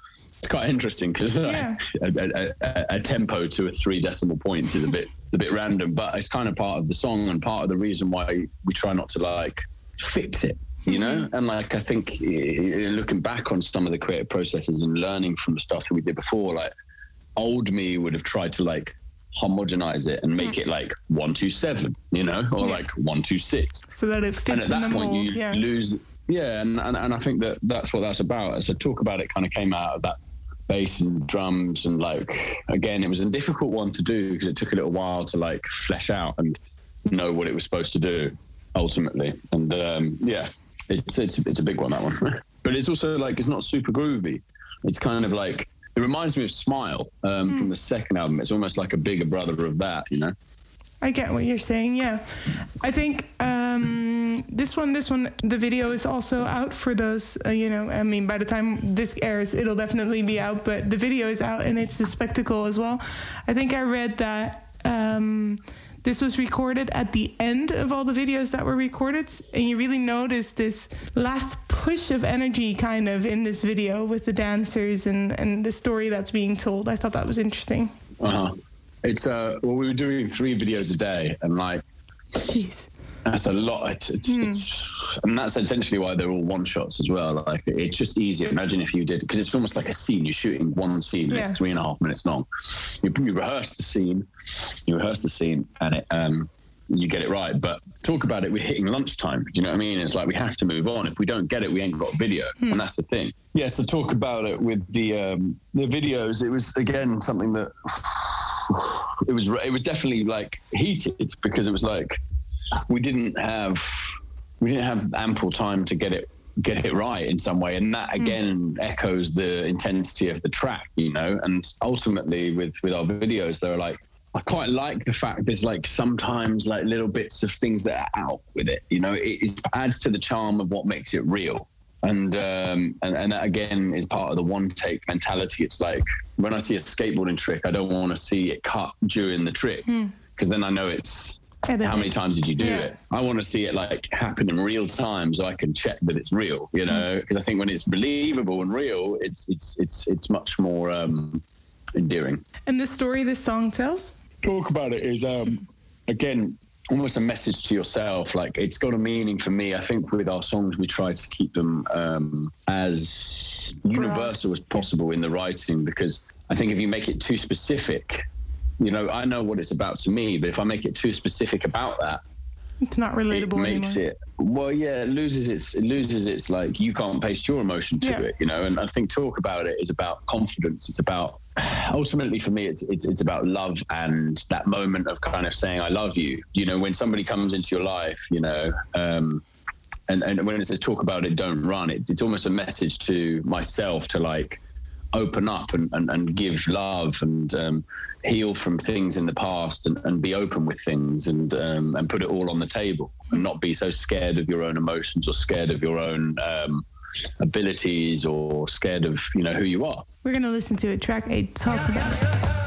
It's quite interesting because Yeah. a, a, a, a tempo to a three decimal point is a bit it's a bit random, but it's kind of part of the song and part of the reason why we try not to like fix it, you know. Mm-hmm. And like I think looking back on some of the creative processes and learning from the stuff that we did before, like old me would have tried to like homogenize it and make mm. it like one two seven, you know, or Yeah. like one two six So that it fits and at that point mold. you lose yeah and, and and i think that that's what that's about so talk about it kind of came out of that bass and drums and like again it was a difficult one to do because it took a little while to like flesh out and know what it was supposed to do ultimately. And um yeah it's it's, it's a big one that one. *laughs* But it's also like it's not super groovy. It's kind of like it reminds me of smile um, from the second album. It's almost like a bigger brother of that you know I get what you're saying. Yeah, I think um, this one, this one, the video is also out for those. Uh, you know, I mean, by the time this airs, it'll definitely be out. But the video is out, and it's a spectacle as well. I think I read that. Um, this was recorded at the end of all the videos that were recorded, and you really notice this last push of energy kind of in this video with the dancers and, and the story that's being told. I thought that was interesting. Uh huh. It's uh, well, we were doing three videos a day, and like, jeez, that's a lot. It's, it's, mm. it's, and that's essentially why they're all one shots as well. Like, it's just easier. Imagine if you did, because it's almost like a scene. You're shooting one scene, yeah. it's three and a half minutes long. You, you rehearse the scene, you rehearse the scene, and it, um, you get it right. But talk about it, we're hitting lunchtime. Do you know what I mean? It's like we have to move on. If we don't get it, we ain't got video, mm. and that's the thing. Yeah. So talk about it with the um, the videos. It was again something that it was it was definitely like heated because it was like we didn't have we didn't have ample time to get it get it right in some way and that hmm. again mm. echoes the intensity of the track you know and ultimately with with our videos they're like I quite like the fact there's like sometimes like little bits of things that are out with it. You know, it, it adds to the charm of what makes it real. And, um, and and that again is part of the one take mentality. It's like when I see a skateboarding trick, I don't want to see it cut during the trick because hmm. then I know it's how many times did you do yeah. it? I want to see it like happen in real time so I can check that it's real, you know, because mm. I think when it's believable and real, it's it's it's it's much more um, endearing. And the story this song tells? Talk about it is um, again almost a message to yourself. Like it's got a meaning for me. I think with our songs, we try to keep them um, as universal as possible in the writing because I think if you make it too specific, you know, I know what it's about to me, but if I make it too specific about that, it's not relatable it makes anymore. it well yeah it loses its it loses its like you can't paste your emotion to yeah. it you know and i think talk about it is about confidence it's about ultimately for me it's, it's it's about love and that moment of kind of saying i love you. You know when somebody comes into your life you know um and and when it says talk about it don't run it, it's almost a message to myself to like open up and, and, and give love and um, heal from things in the past and, and be open with things and um, and put it all on the table and not be so scared of your own emotions or scared of your own um, abilities or scared of you know who you are. We're gonna listen to a track eight talk about it.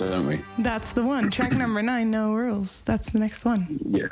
Rules, don't we? That's the one. Track number nine, No Rules. That's the next one. Yeah.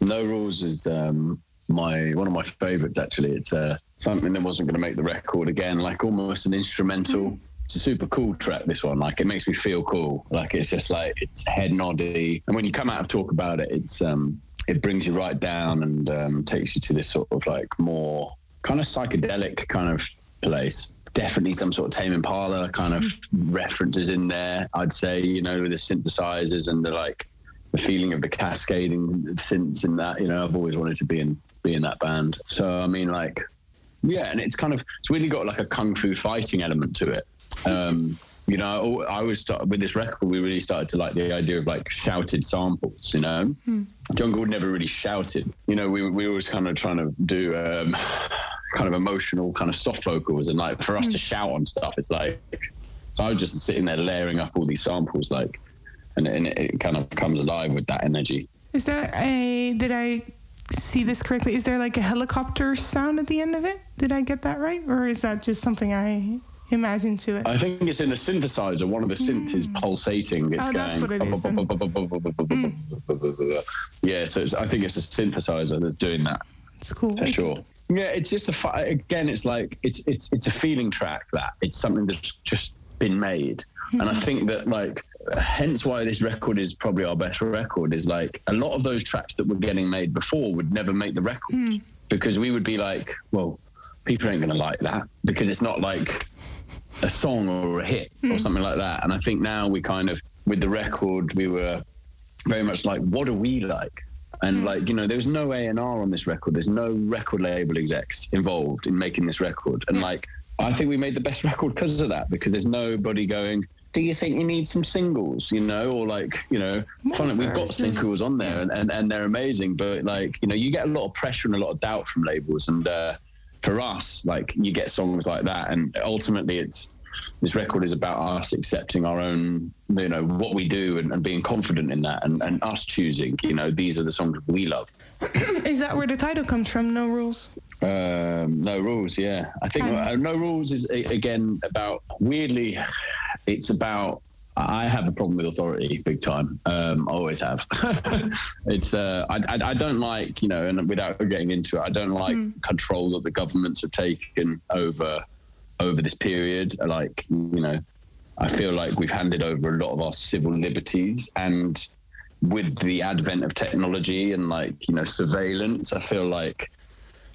No Rules is um, my one of my favorites actually. It's uh, something that wasn't going to make the record again, like almost an instrumental. Mm. It's a super cool track. This one, like, it makes me feel cool. Like, it's just like it's head noddy, and when you come out of talk about it, it's um, it brings you right down and um, takes you to this sort of like more kind of psychedelic kind of place. Definitely some sort of Tame Impala kind of mm. references in there. I'd say, you know, the synthesizers and the like the feeling of the cascading synths in that. You know, I've always wanted to be in be in that band. So I mean, like, yeah, and it's kind of it's really got like a kung fu fighting element to it. Um, you know, I always start with this record. We really started to like the idea of like shouted samples. You know, hmm. John Gordon never really shouted. You know, we we always kind of trying to do um, kind of emotional, kind of soft vocals, and like for us hmm. to shout on stuff, it's like. So I was just sitting there layering up all these samples, like, and, and it, it kind of comes alive with that energy. Is there a? Did I see this correctly? Is there like a helicopter sound at the end of it? Did I get that right, or is that just something I imagine to it? I think it's in a synthesizer. One of the synths is mm. pulsating. It's oh, that's what it is. Mm. *laughs* Yeah, so I think it's a synthesizer that's doing that. It's cool. For sure. Yeah, it's just a again. It's like it's it's it's a feeling track that it's something that's just been made, and I think that like hence why this record is probably our best record is like a lot of those tracks that were getting made before would never make the record mm. because we would be like, well, people ain't going to like that because it's not like a song or a hit mm. or hmm. something like that. And I think now we kind of, with the record, we were very much like, what do we like? And mm. like, you know, there's no A&R on this record. There's no record label execs involved in making this record. And like, I think we made the best record because of that, because there's nobody going, do you think you need some singles, you know, or like, you know, fun, we've got singles on there and, and, and they're amazing, but like, you know, you get a lot of pressure and a lot of doubt from labels. And uh, for us, like, you get songs like that. And ultimately, it's this record is about us accepting our own, you know, what we do and, and being confident in that and, and us choosing, you know, these are the songs we love. *coughs* is that where the title comes from, No Rules? Um, no rules, yeah. I think uh, no rules is again about weirdly it's about I have a problem with authority, big time. Um, I always have. *laughs* it's uh, I, I, I, don't like you know, and without getting into it, I don't like mm. control that the governments have taken over over this period. Like you know, I feel like we've handed over a lot of our civil liberties, and with the advent of technology and like you know surveillance, I feel like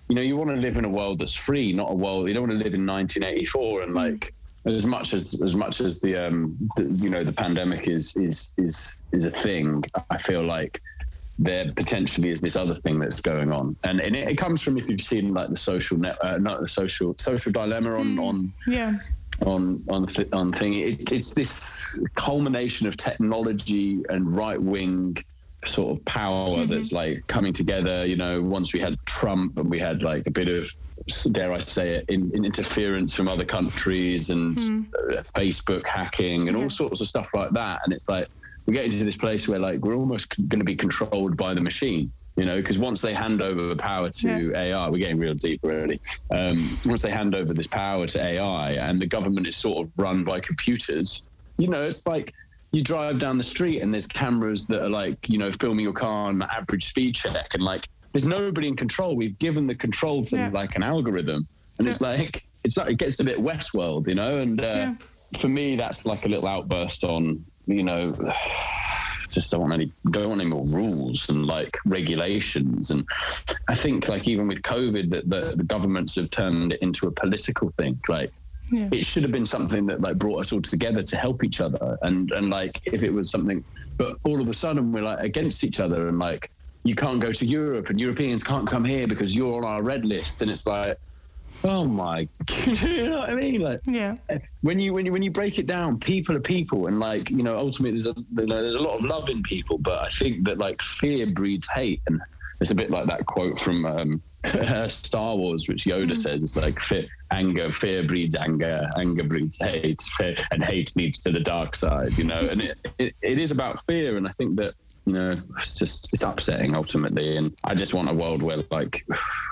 you know you want to live in a world that's free, not a world you don't want to live in 1984 and hmm. like as much as as much as the um the, you know the pandemic is is is is a thing i feel like there potentially is this other thing that's going on. And, and it, it comes from if you've seen like the social net uh, not the social social dilemma on mm, on yeah. on on th- on thing. It, it's this culmination of technology and right wing sort of power mm-hmm. that's like coming together. You know once we had trump and we had like a bit of dare I say it, in, in interference from other countries and mm. Facebook hacking and yeah. all sorts of stuff like that. And it's like we get into this place where like we're almost going to be controlled by the machine. You know, because once they hand over the power to yeah. AI, we're getting real deep really. Um, once they hand over this power to AI and the government is sort of run by computers, you know, it's like you drive down the street and there's cameras that are like, you know, filming your car on average speed check and like there's nobody in control. We've given the control to yeah. like an algorithm, and yeah. it's like it's like it gets a bit Westworld, you know. And uh, for me, that's like a little outburst on you know. *sighs* Just don't want any don't want any more rules and like regulations and I think like even with COVID that the, the governments have turned it into a political thing like yeah. it should have been something that like brought us all together to help each other and and like if it was something but all of a sudden we're like against each other and like you can't go to Europe and Europeans can't come here because you're on our red list. And it's like, oh my, *laughs* you know what I mean? Like, yeah. When you when you when you break it down, people are people, and like you know, ultimately there's a there's a lot of love in people, but I think that like fear breeds hate, and it's a bit like that quote from um, *laughs* Star Wars, which Yoda mm. says. It's like fear, anger, fear breeds anger, anger breeds hate, fear, and hate leads to the dark side. You know, and it, it, it is about fear, and I think that you know, it's just it's upsetting ultimately. And I just want a world where like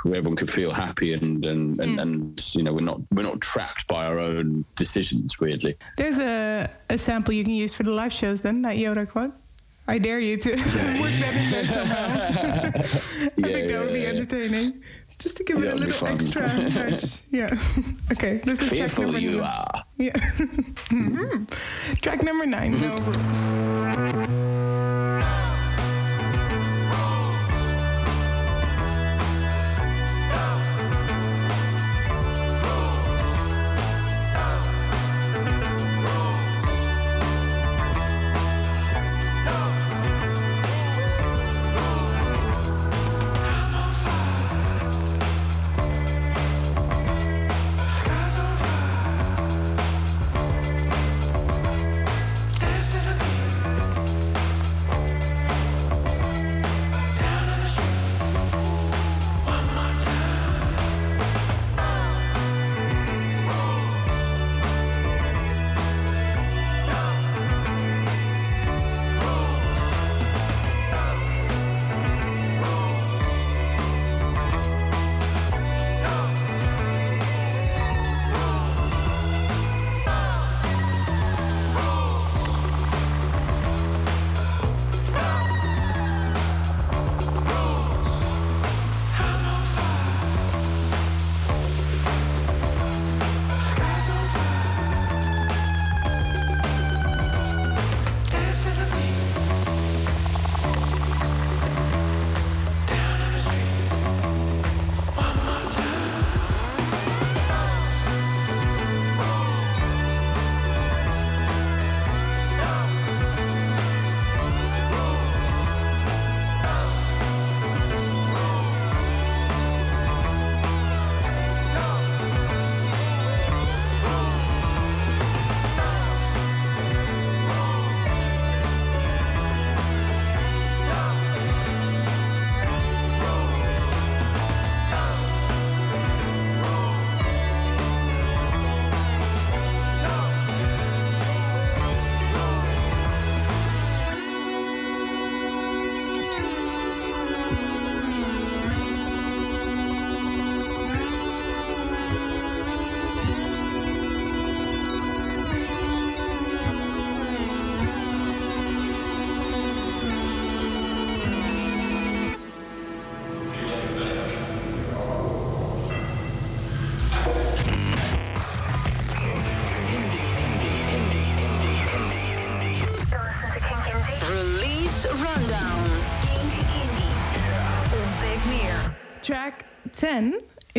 where everyone can feel happy and and, and, mm. and you know we're not we're not trapped by our own decisions. Weirdly, there's a a sample you can use for the live shows. Then that Yoda quote. I dare you to *laughs* yeah, work that in there somehow. *laughs* *laughs* I think that would be entertaining. Just to give it a little extra touch. Yeah. okay, this is Fearful track number you nine. are. Yeah. mm-hmm. Track number nine, No Rules.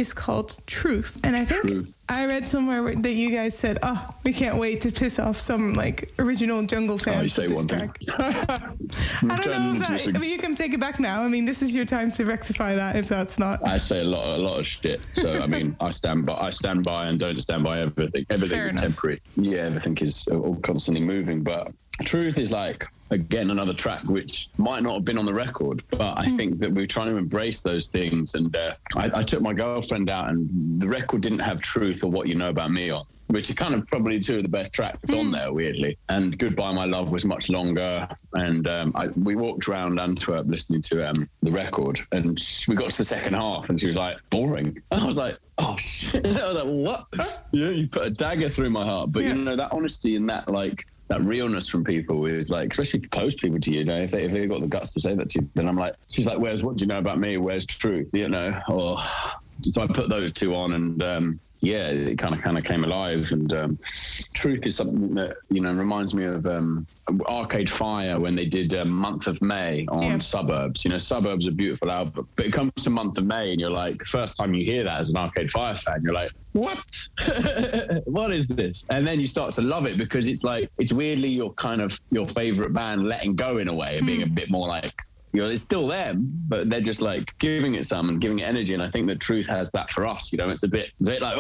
Is called Truth. And I think Truth. I read somewhere that you guys said, oh, we can't wait to piss off some like original jungle oh, fans oh, with this track. *laughs* I *laughs* don't know if that, I mean, you can take it back now. I mean, this is your time to rectify that if that's not. I say a lot, a lot of shit. So, I mean, *laughs* I stand by, I stand by and don't stand by everything. Everything Fair is enough. temporary. Yeah, everything is all constantly moving. But truth is like, again another track which might not have been on the record but i mm. think that we're trying to embrace those things. And uh, I, I, took my girlfriend out and the record didn't have truth or what you know about me on which is kind of probably two of the best tracks on hmm. there weirdly. And goodbye my love was much longer. And um, I, we walked around antwerp listening to um, the record and we got to the second half and she was like boring. And *laughs* i was like oh shit. *laughs* I was like what? Yeah you put a dagger through my heart. But yeah. you know that honesty and that like that realness from people is like, especially close people to you, you know, if they if they got the guts to say that to you, then I'm like, she's like, where's what do you know about me? Where's truth? You know, or so I put those two on and um, yeah, it kind of kind of came alive. And um, truth is something that you know reminds me of um, Arcade Fire when they did um, Month of May on yeah. Suburbs. You know, Suburbs a beautiful album, but it comes to Month of May, and you're like, first time you hear that as an Arcade Fire fan, you're like, what? *laughs* what is this? And then you start to love it because it's like it's weirdly your kind of your favorite band letting go in a way and being a hmm. bit more like you know, it's still them, but they're just like giving it some and giving it energy. And I think that truth has that for us. You know, it's a bit, it's a bit like,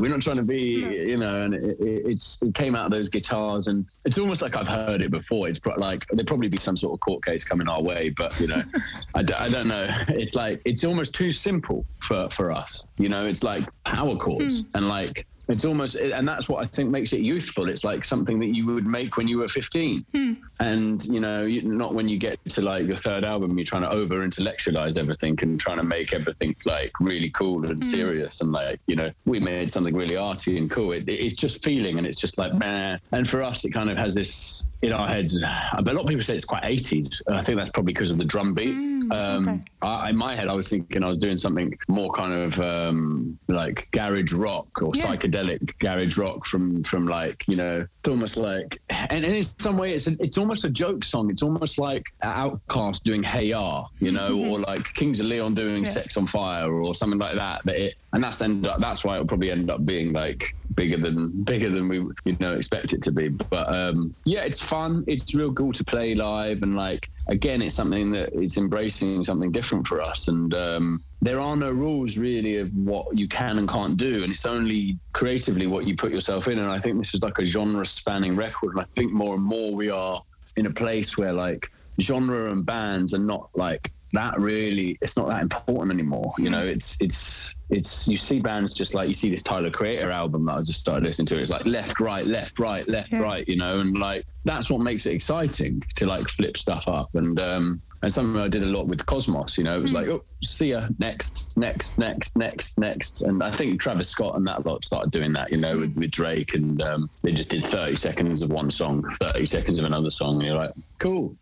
we're not trying to be, you know, and it, it's it came out of those guitars, and it's almost like I've heard it before. It's like there'd probably be some sort of court case coming our way, but you know, *laughs* I d- I don't know. *laughs* It's like it's almost too simple for for us. You know, it's like power chords mm. and like it's almost, and that's what I think makes it useful. It's like something that you would make when you were 15. Hmm. And, you know, not when you get to like your third album, you're trying to over intellectualize everything and trying to make everything like really cool and Hmm. serious. And like, you know, we made something really arty and cool. It, it's just feeling and it's just like, meh. And for us, it kind of has this in our heads. But *sighs* a lot of people say it's quite 80s. And I think that's probably because of the drum beat. Um, okay. I, in my head, I was thinking I was doing something more kind of um, like garage rock or Yeah. psychedelic garage rock from from like you know it's almost like and, and in some way it's a, it's almost a joke song. It's almost like OutKast doing Hey Ya, you know, or like Kings of Leon doing Yeah. Sex on Fire or something like that. But it and that's end up that's why it'll probably end up being like bigger than bigger than we you know expect it to be. But um, yeah, it's fun. It's real cool to play live and like again, it's something that it's embracing something different for us. And um, there are no rules really of what you can and can't do, and it's only creatively what you put yourself in. And I think this is like a genre-spanning record, and I think more and more we are in a place where like genre and bands are not like that really it's not that important anymore you know it's it's it's you see bands just like you see this Tyler Creator album that I just started listening to it's like left right left right left Yeah. right you know and like that's what makes it exciting to like flip stuff up and um and something I did a lot with Cosmos you know it was like oh see ya next next next next next and I think Travis Scott and that lot started doing that you know with, with Drake and um, they just did 30 seconds of one song 30 seconds of another song and you're like cool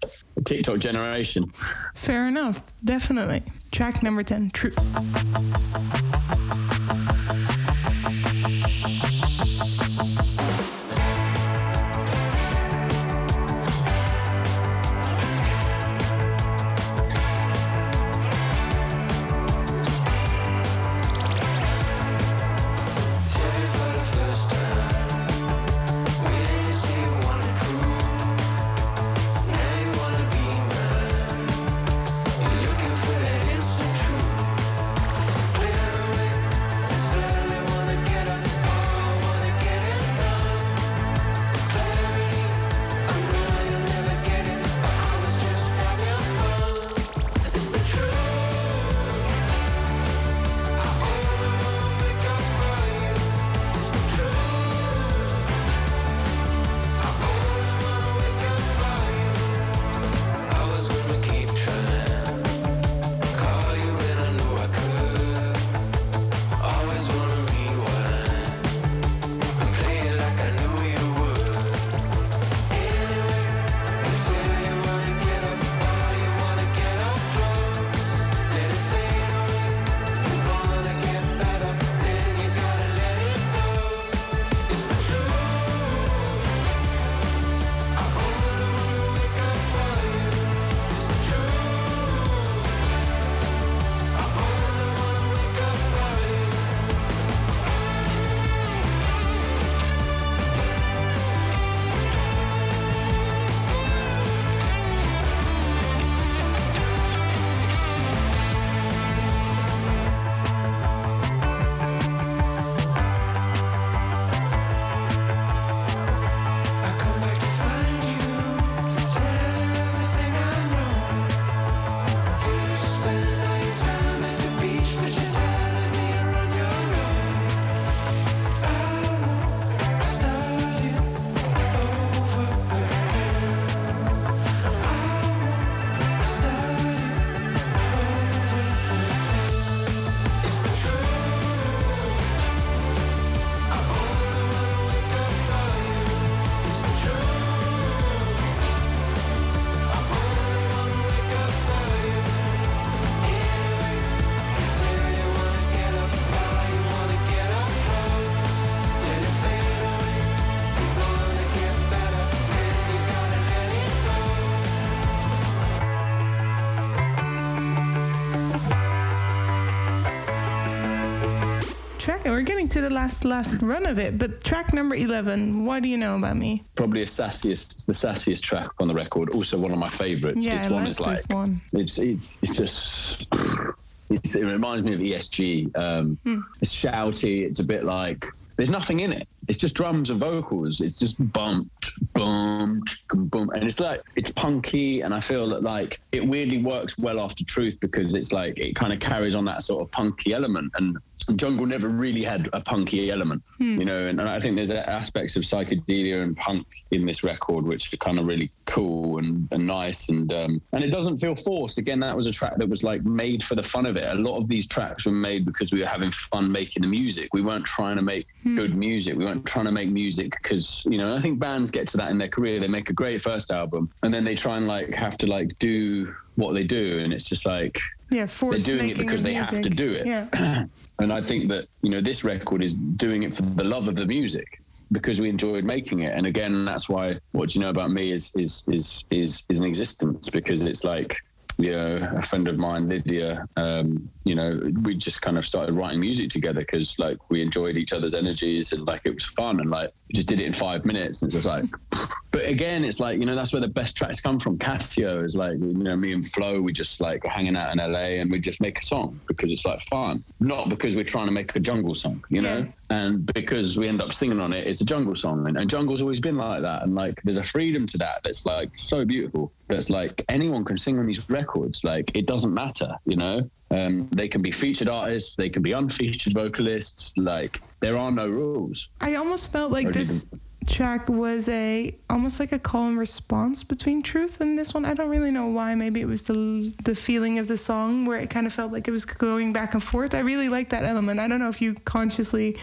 TikTok generation Fair enough. Definitely. Track number 10, True. Track, we're getting to the last last run of it, but track number 11, what do you know about me? probably a sassiest the sassiest track on the record also one of my favorites Yeah, this I one like is like this one. it's it's it's just *sighs* it's, it reminds me of ESG um Hmm. it's shouty it's a bit like there's nothing in it it's just drums and vocals it's just bump boom boom and it's like it's punky and I feel that like it weirdly works well after truth because it's like it kind of carries on that sort of punky element and jungle never really had a punky element, hmm. you know. And, and, I think there's aspects of psychedelia and punk in this record which are kind of really cool and, and nice, and um, and it doesn't feel forced. Again, that was a track that was like made for the fun of it. A lot of these tracks were made because we were having fun making the music. We weren't trying to make hmm. good music. We weren't trying to make music because you know I think bands get to that in their career. They make a great first album and then they try and like have to like do what they do, and it's just like yeah, they're doing it because they music. have to do it. Yeah. *clears throat* and I think that you know this record is doing it for the love of the music because we enjoyed making it. And again, that's why what you know about me is is is is is an existence because it's like you know, a friend of mine, Lydia, um, you know, we just kind of started writing music together because like we enjoyed each other's energies and like it was fun and like we just did it in five minutes. And it's just like, *laughs* but again, it's like, you know, that's where the best tracks come from. Casio is like, you know, me and Flo, we just like hanging out in LA and we just make a song because it's like fun, not because we're trying to make a jungle song, you know? Yeah. And because we end up singing on it, it's a jungle song. And, and jungle's always been like that. And like, there's a freedom to that that's like so beautiful. That's like anyone can sing on these records. Like, it doesn't matter, you know? Um, they can be featured artists, they can be unfeatured vocalists. Like, there are no rules. I almost felt like this track was a almost like a call and response between truth and this one. I don't really know why. Maybe it was the the feeling of the song where it kind of felt like it was going back and forth. I really like that element. I don't know if you consciously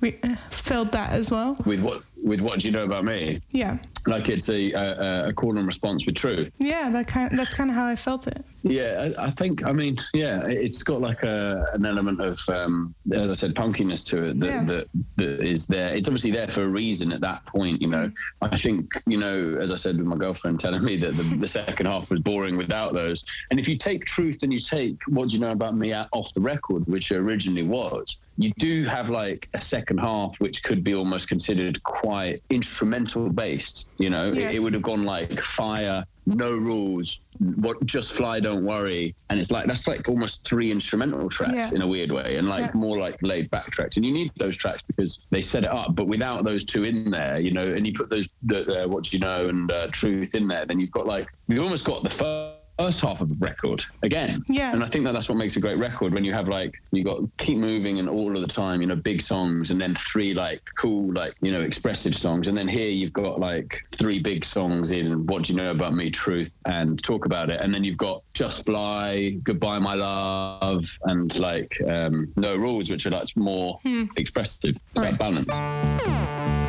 re- felt that as well. With what with what do you know about me yeah like it's a, a, a call and response with truth. Yeah, that kind of, that's kind of how I felt it. Yeah, I, I, think. I mean, yeah, it's got like a an element of, um, as I said, punkiness to it that, yeah. that that is there. It's obviously there for a reason at that point. You know, I think you know, as I said with my girlfriend telling me that the, *laughs* the second half was boring without those. And if you take truth and you take what do you know about me off the record, which originally was, you do have like a second half which could be almost considered quite instrumental based you know yeah. it, it, would have gone like fire no rules what just fly don't worry and it's like that's like almost three instrumental tracks yeah. in a weird way and like yeah. more like laid back tracks and you need those tracks because they set it up but without those two in there you know and you put those the, uh, what do you know and uh, truth in there then you've got like you've almost got the first first half of a record again. Yeah. And I think that that's what makes a great record when you have like you got keep moving and all of the time, you know, big songs and then three like cool like you know expressive songs, and then here you've got like three big songs in What Do You Know About Me, Truth, and Talk About It, and then you've got Just Fly, Goodbye My Love, and like um, No Rules, which are like more hmm. expressive. Is right. that balance?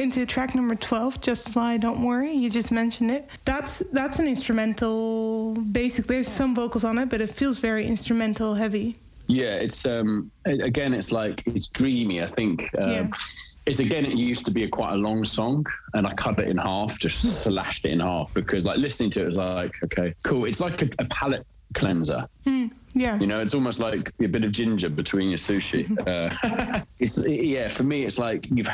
Into track number 12, Just Fly, Don't Worry. You just mentioned it. That's that's an instrumental. Basically, there's some vocals on it, but it feels very instrumental heavy. Yeah, it's um again, it's like it's dreamy. I think. Um, yeah. It's again, it used to be a quite a long song, and I cut it in half, just slashed it in half because, like, listening to it was like, okay, cool. It's like a, a palate cleanser. Mm, yeah. You know, it's almost like a bit of ginger between your sushi. *laughs* uh, it's yeah, for me, it's like you've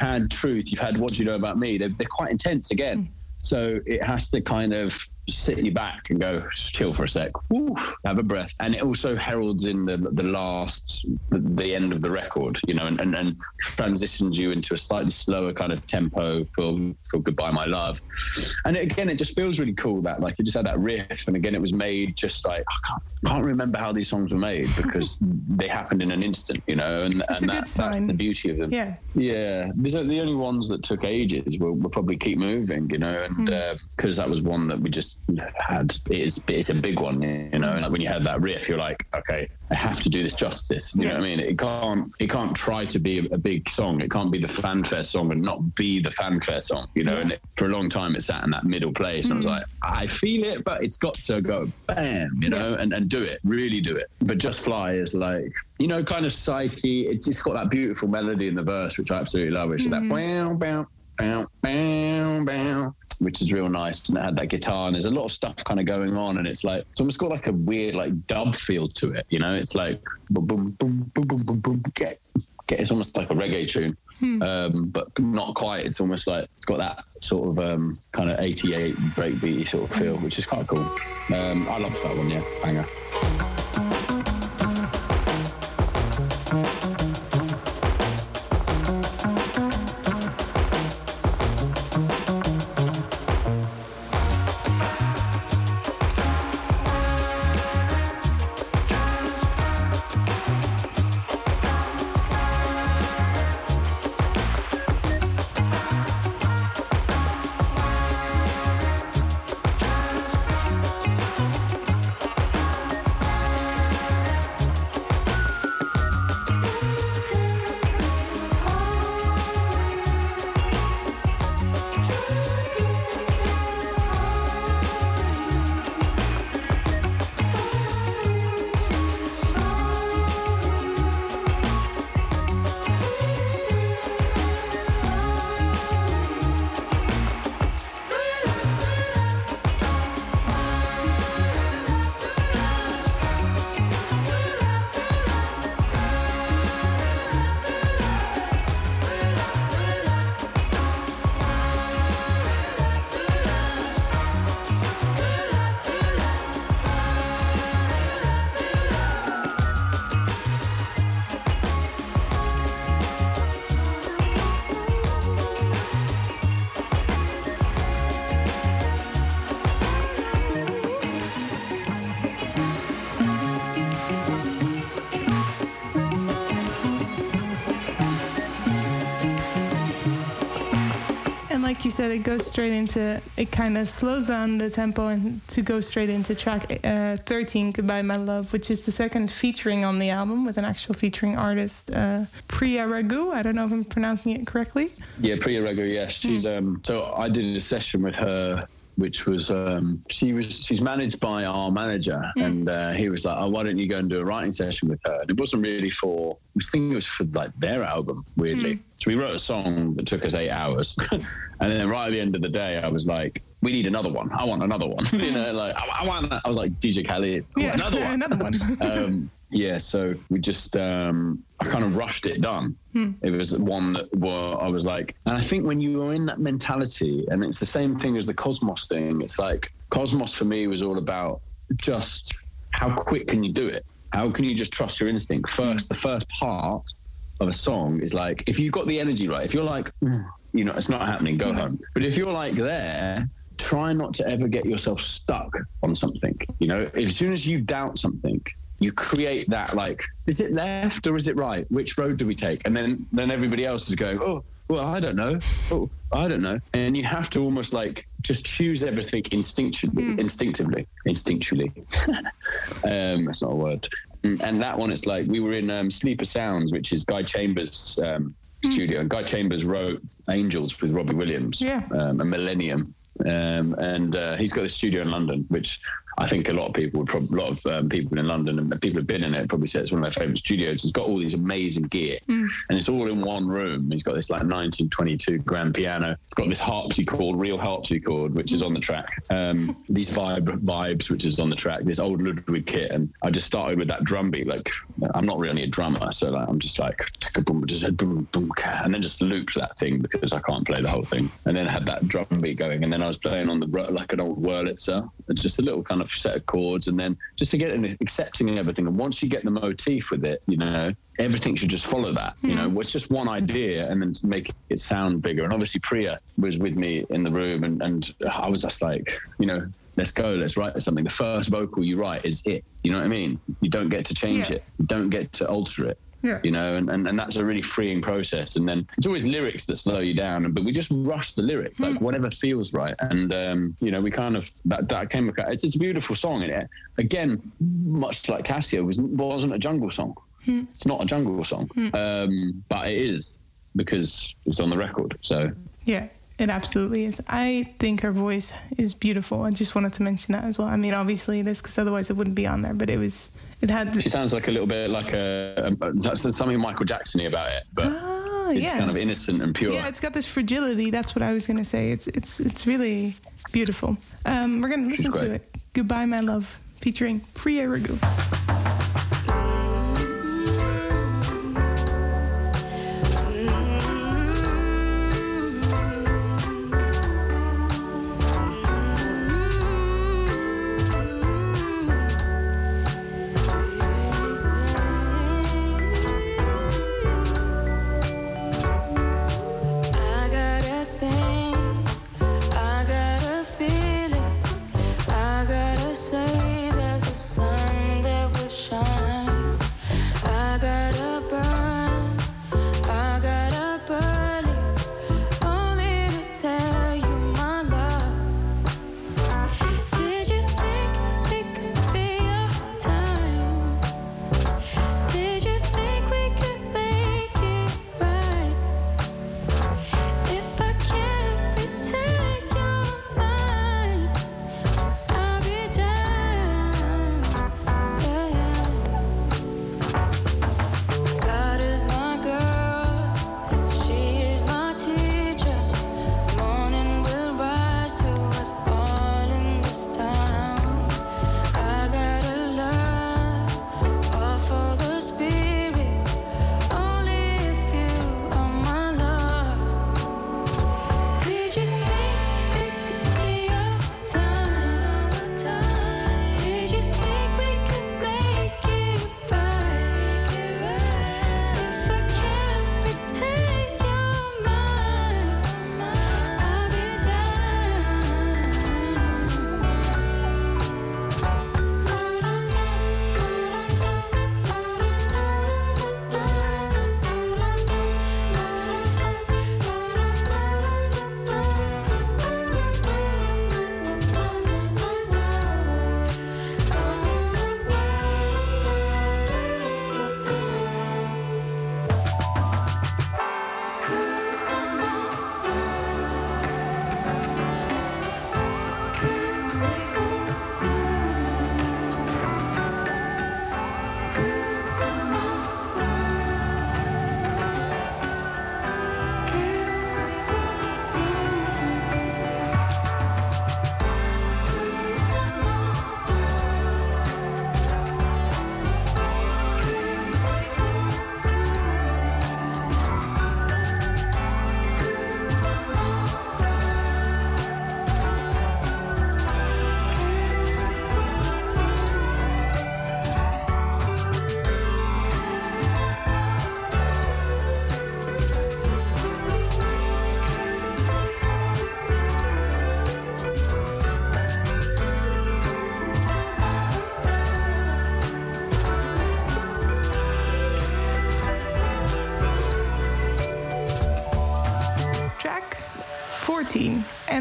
had truth, you've had what do you know about me. They're, they're quite intense again. Mm. So it has to kind of sit you back and go chill for a sec, Woo, have a breath, and it also heralds in the the last the, the end of the record, you know, and, and, and transitions you into a slightly slower kind of tempo for for Goodbye My Love, and it, again it just feels really cool that like you just had that riff, and again it was made just like I can't, can't remember how these songs were made because *laughs* they happened in an instant, you know, and, and that, that's the beauty of them. Yeah, yeah. These are the only ones that took ages. We'll, we'll probably keep moving, you know, and because mm. uh, that was one that we just had it's it's a big one, you know. And when you had that riff, you're like, okay, I have to do this justice. You yeah. know what I mean? It can't it can't try to be a, a, big song. It can't be the fanfare song and not be the fanfare song. You know. Yeah. And it, for a long time, it sat in that middle place, and mm. I was mm. like, I feel it, but it's got to go bam, you know, and and do it, really do it. But just fly is like you know, kind of psyche. It's, it's got that beautiful melody in the verse, which I absolutely love. Which mm. is that bow, bow, bow, bow, bow which is real nice. And it had that guitar, and there's a lot of stuff kind of going on, and it's like it's almost got like a weird like dub feel to it. You know, it's like boom, boom, boom, boom, boom, boom, boom, get, get. It's almost like a reggae tune. Hmm. Um, but not quite. It's almost like it's got that sort of um, kind of 88 breakbeat sort of feel, which is quite cool. Um, I love that one, yeah, banger. Straight into it. Kind of slows down the tempo and to go straight into track uh, 13, "Goodbye My Love," which is the second featuring on the album with an actual featuring artist, uh, Priya Ragu. I don't know if I'm pronouncing it correctly. Yeah, Priya Ragu. Yes, she's mm. um. So I did a session with her which was um, she was she's managed by our manager, mm. and uh, he was like, "Oh, why don't you go and do a writing session with her?" And it wasn't really for I think it was for like their album, weirdly. Mm. So we wrote a song that took us eight hours, *laughs* and then right at the end of the day, I was like, "We need another one. I want another one." *laughs* you know, like I, I, want that. I was like DJ Khaled, yeah, another *laughs* one, another one. um, yeah, so we just um, I kind of rushed it done. Hmm. It was one that were I was like, and I think when you are in that mentality, and it's the same thing as the Cosmos thing. It's like Cosmos for me was all about just how quick can you do it? How can you just trust your instinct? First, hmm. the first part of a song is like if you've got the energy right. If you're like, you know, it's not happening, go home. But if you're like there, try not to ever get yourself stuck on something. You know, as soon as you doubt something, you create that like, is it left or is it right? Which road do we take? And then then everybody else is going, oh, well, I don't know. Oh, I don't know. And you have to almost like just choose everything instinctively, mm. instinctively, instinctually. *laughs* um, that's not a word. And that one, it's like we were in um, Sleeper Sounds, which is Guy Chambers' um, mm. studio. And Guy Chambers wrote Angels with Robbie Williams, yeah. um, and Millennium. Um, and uh, he's got a studio in London, which I think a lot of people, a lot of um, people in London and people have been in it, probably say it's one of my favorite studios. It's got all these amazing gear, mm. and it's all in one room. He's got this like 1922 grand piano. It's got this harpsichord, real harpsichord, which is on the track. Um, *laughs* these vibe vibes, which is on the track. This old Ludwig kit, and I just started with that drum beat. Like I'm not really a drummer, so like, I'm just like boom, just boom, boom, and then just looped that thing because I can't play the whole thing, and then had that drum beat going, and then I was playing on the like an old Wurlitzer, just a little kind of set of chords, and then just to get in accepting everything. And once you get the motif with it, you know, everything should just follow that. You know, hmm. it's just one idea, and then make it sound bigger. And obviously, Priya was with me in the room, and and I was just like, you know, let's go, let's write something. The first vocal you write is it. You know what I mean? You don't get to change yeah. it. You don't get to alter it. Yeah. You know, and, and, and that's a really freeing process. And then it's always lyrics that slow you down, but we just rush the lyrics, like mm. whatever feels right. And, um, you know, we kind of, that, that came, it's, it's a beautiful song. And it, again, much like Casio, was, wasn't a jungle song. Mm. It's not a jungle song, mm. um, but it is because it's on the record. So, yeah. It absolutely is. I think her voice is beautiful. I just wanted to mention that as well. I mean, obviously it is because otherwise it wouldn't be on there. But it was it had. She sounds like a little bit like a. a that's something Michael Jacksony about it, but ah, it's yeah. kind of innocent and pure. Yeah, it's got this fragility. That's what I was going to say. It's it's it's really beautiful. Um, we're going to listen to it. Goodbye, my love, featuring Priya Ragu.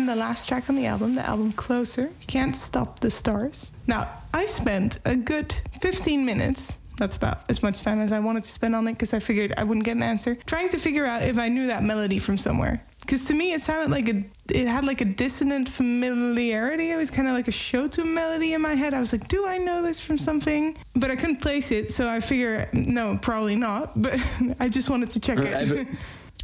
The last track on the album, the album Closer, Can't Stop the Stars. Now, I spent a good 15 minutes That's about as much time as I wanted to spend on it because I figured I wouldn't get an answer. Trying to figure out if I knew that melody from somewhere. Because to me, it sounded like a, it had like a dissonant familiarity. It was kind of like a show to melody in my head. I was like, do I know this from something? But I couldn't place it, so I figure, no, probably not. But *laughs* I just wanted to check it. *laughs*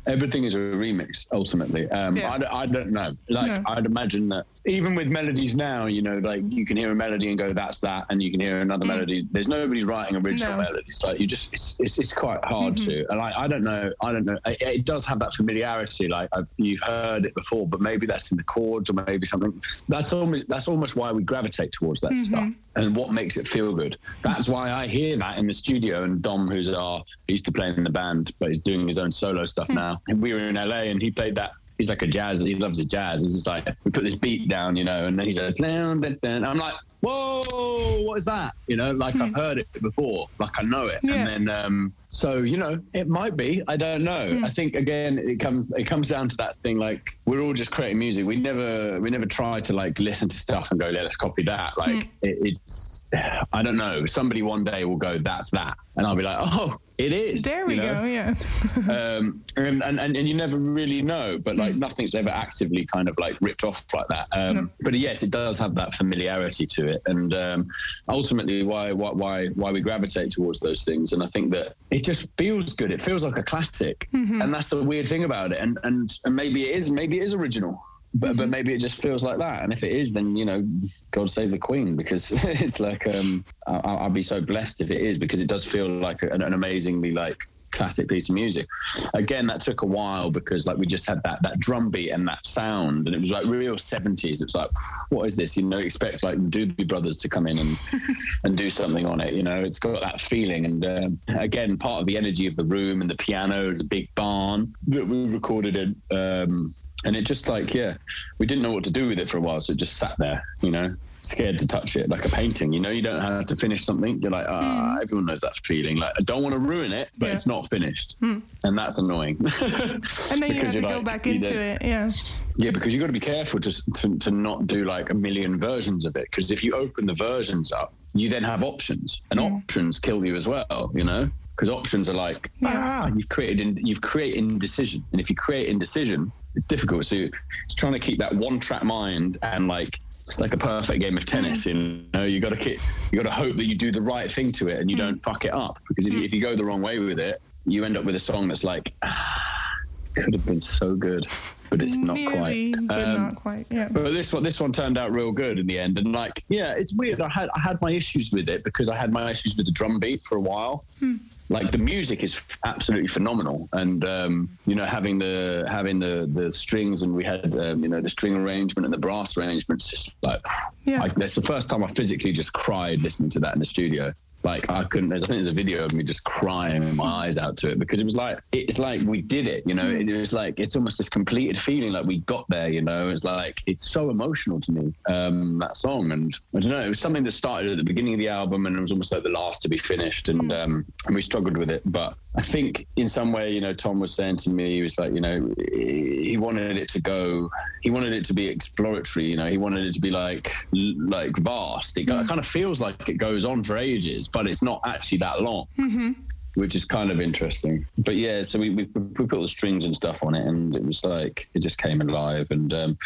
everything is a remix ultimately. Um, yeah. I, I, don't know. Like no. I'd imagine that even with melodies now, you know, like you can hear a melody and go, "That's that," and you can hear another mm. melody. There's nobody writing original no. melodies. Like you just, it's it's, it's quite hard mm-hmm. to. And I, I don't know. I don't know. It, it does have that familiarity. Like I've, you've heard it before, but maybe that's in the chords or maybe something. That's almost that's almost why we gravitate towards that mm-hmm. stuff and what makes it feel good. That's why I hear that in the studio. And Dom, who's our, he used to play in the band, but he's doing his own solo stuff mm-hmm. now. And we were in LA, and he played that he's like a jazz. He loves his jazz. It's just like we put this beat down, you know, and then he's like, I'm like, whoa, what is that? You know, like I've hmm. heard it before, like I know it. Yeah. And then, um, so you know, it might be. I don't know. Mm. I think again, it comes it comes down to that thing. Like we're all just creating music. We never we never try to like listen to stuff and go, yeah, let's copy that. Like mm. it, it's I don't know. Somebody one day will go, that's that, and I'll be like, oh, it is. There we know? go. Yeah. *laughs* um, and, and, and you never really know, but like mm. nothing's ever actively kind of like ripped off like that. Um, no. But yes, it does have that familiarity to it, and um, ultimately why why why we gravitate towards those things. And I think that it just feels good. It feels like a classic, mm-hmm. and that's the weird thing about it. And and and maybe it is. Maybe it is original but, mm-hmm. but maybe it just feels like that. And if it is, then you know, God save the Queen, because *laughs* it's like um, I'll, I'll, be so blessed if it is, because it does feel like an, an, amazingly like classic piece of music. Again, that took a while because like we just had that that drum beat and that sound, and it was like real seventies. It was like, what is this? You know, expect like the Doobie Brothers to come in and *laughs* and do something on it. You know, it's got that feeling. And uh, again, part of the energy of the room and the piano is a big barn that we recorded in. Um, and it just like yeah we didn't know what to do with it for a while so it just sat there you know scared to touch it like a painting you know you don't have to finish something you're like ah mm. everyone knows that feeling like i don't want to ruin it but yeah. it's not finished mm. and that's annoying *laughs* and then you have to like, go back into it yeah yeah because you've got to be careful to, to, to not do like a million versions of it because if you open the versions up you then have options and options kill you as well you know because options are like yeah. ah, you've created in, you've created indecision and if you create indecision it's difficult. So it's trying to keep that one track mind and like it's like a perfect game of tennis. Mm. You know, you got to keep, you got to hope that you do the right thing to it and you mm. don't fuck it up. Because if you, if you go the wrong way with it, you end up with a song that's like ah, could have been so good, but it's not Nearly, quite. But um, not quite. Yeah. But this one, this one turned out real good in the end. And like, yeah, it's weird. I had I had my issues with it because I had my issues with the drum beat for a while. Hmm like the music is absolutely phenomenal and um, you know having the having the the strings and we had um, you know the string arrangement and the brass arrangements just like yeah. like that's the first time i physically just cried listening to that in the studio like I couldn't. There's I think there's a video of me just crying my eyes out to it because it was like it's like we did it. You know, it, it was like it's almost this completed feeling like we got there. You know, it's like it's so emotional to me um, that song, and I don't know. It was something that started at the beginning of the album and it was almost like the last to be finished, and um, and we struggled with it. But I think in some way, you know, Tom was saying to me, he was like, you know, he wanted it to go, he wanted it to be exploratory. You know, he wanted it to be like like vast. It mm. kind of feels like it goes on for ages but it's not actually that long. Mm-hmm. Which is kind of interesting, but yeah. So we, we, we put the strings and stuff on it, and it was like it just came alive. And um,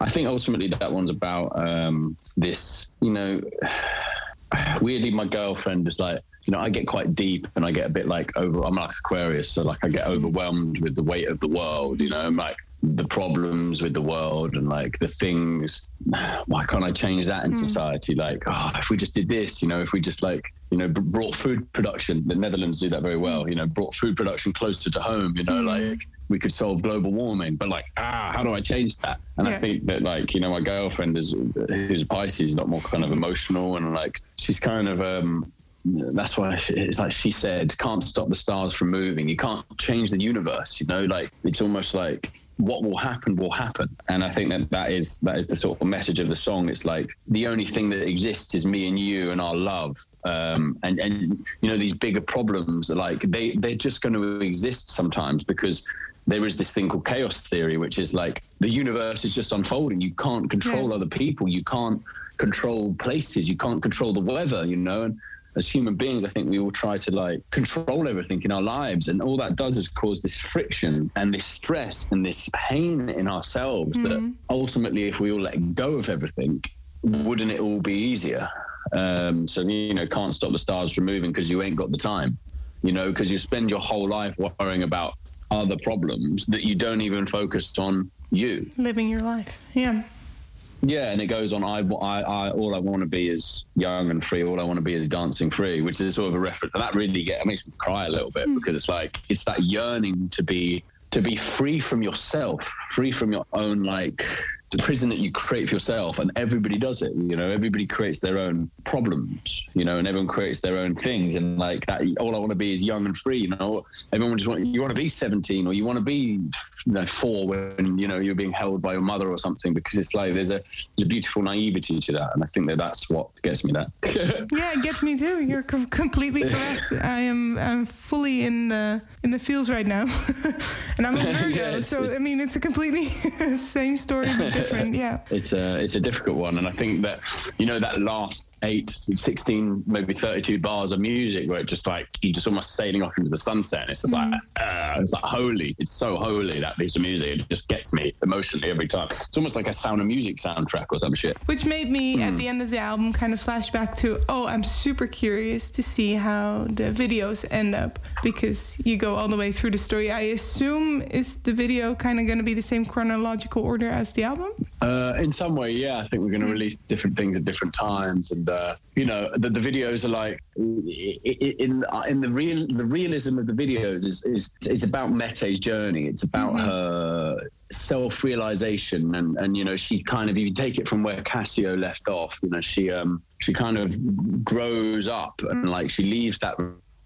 I think ultimately that one's about um, this. You know, *sighs* weirdly, my girlfriend is like, you know, I get quite deep and I get a bit like over. I'm like Aquarius, so like I get overwhelmed with the weight of the world. You know, I'm like the problems with the world and like the things *sighs* why can't i change that in mm. society like oh if we just did this you know if we just like you know brought food production the netherlands do that very well you know brought food production closer to home you know mm. like we could solve global warming but like ah how do i change that and yeah. i think that like you know my girlfriend is who's pisces a lot more kind of emotional and like she's kind of um that's why it's like she said can't stop the stars from moving. You can't change the universe you know? Like it's almost like what will happen will happen. And i think that that is that is the sort of message of the song. It's like the only thing that exists is me and you and our love. Um, and and you know these bigger problems like they they're just going to exist sometimes because there is this thing called chaos theory which is like the universe is just unfolding. You can't control yeah. other people. You can't control places. You can't control the weather you know? And as human beings, I think we all try to like control everything in our lives, and all that does is cause this friction and this stress and this pain in ourselves. Mm-hmm. That ultimately, if we all let go of everything, wouldn't it all be easier? Um, so you know, can't stop the stars from moving because you ain't got the time. You know, because you spend your whole life worrying about other problems that you don't even focus on you living your life. Yeah. Yeah, and it goes on. I, I, I all I want to be is young and free. All I want to be is dancing free, which is sort of a reference. And that really get, it makes me cry a little bit mm. because it's like it's that yearning to be to be free from yourself, free from your own like the prison that you create for yourself and everybody does it you know everybody creates their own problems you know and everyone creates their own things and like that all i want to be is young and free you know? Everyone just want you want to be 17 or you want to be you know four when you know you're being held by your mother or something because it's like there's a there's a beautiful naivety to that and i think that that's what gets me that *laughs* yeah it gets me too. You're com- completely correct. *laughs* I am i'm fully in the in the feels right now *laughs* and i'm a virgo yeah, so i mean it's a completely same story different. Yeah, it's a it's a difficult one, and I think that you know that last eight, 16, maybe 32 bars of music where it's just like you just almost sailing off into the sunset. And it's just mm. like, uh, it's like holy. It's so holy, that piece of music. It just gets me emotionally every time. It's almost like a sound of music soundtrack or some shit. Which made me, mm. at the end of the album, kind of flash back to, oh, I'm super curious to see how the videos end up because you go all the way through the story. I assume is the video kind of going to be the same chronological order as the album? Uh, in some way, yeah. I think we're going to mm. release different things at different times and uh, you know the, the videos are like in in the real the realism of the videos is is it's about Mete's journey. It's about mm-hmm. her self-realization and and you know she kind of if you take it from where Casio left off, you know she um she kind of grows up and mm. like she leaves that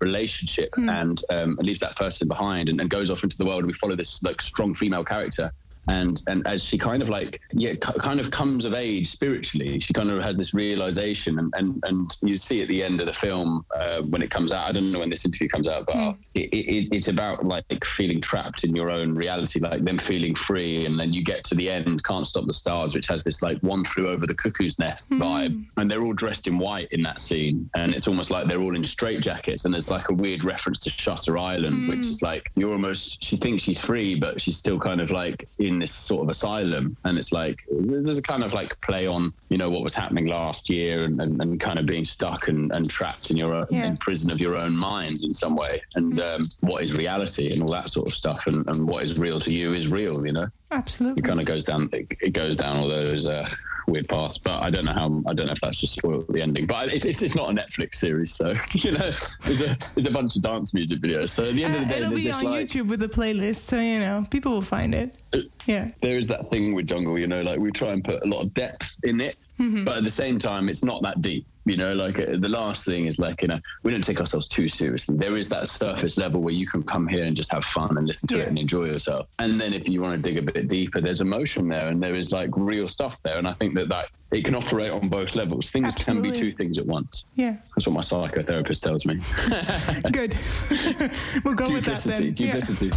relationship mm. and um, leaves that person behind and, and, goes off into the world and we follow this like strong female character and and as she kind of like yeah kind of comes of age spiritually she kind of has this realization and and, and you see at the end of the film uh, when it comes out i don't know when this interview comes out but mm. it, it, it's about like feeling trapped in your own reality like them feeling free and then you get to the end can't stop the stars which has this like one flew over the cuckoo's nest mm. vibe and they're all dressed in white in that scene and it's almost like they're all in straight jackets and there's like a weird reference to shutter island mm. which is like you're almost she thinks she's free but she's still kind of like in this sort of asylum. And it's like, there's a kind of like play on, you know, what was happening last year and, and, and kind of being stuck and, and trapped in your own, yeah. in prison of your own mind in some way. And mm-hmm. um, what is reality and all that sort of stuff. And, and what is real to you is real, you know? Absolutely. It kind of goes down, it, it goes down all those, uh, weird paths. But I don't know how. I don't know if that's just spoiled the ending. But it's, it's, it's not a Netflix series, so *laughs* you know, there's a there's a bunch of dance music videos. So at the end uh, of the uh, day, it'll be on like, YouTube with a playlist, so you know people will find it. Uh, yeah, there is that thing with jungle. You know, like we try and put a lot of depth in it, mm-hmm. but at the same time, it's not that deep. You know, like uh, the last thing is like, you know, we don't take ourselves too seriously. There is that surface level where you can come here and just have fun and listen to yeah. it and enjoy yourself. And then if you want to dig a bit deeper, there's emotion there and there is like real stuff there. And I think that that it can operate on both levels. Things Absolutely. can be two things at once. Yeah. That's what my psychotherapist tells me. *laughs* Good. *laughs* we'll go *laughs* with that then. Duplicity. Yeah.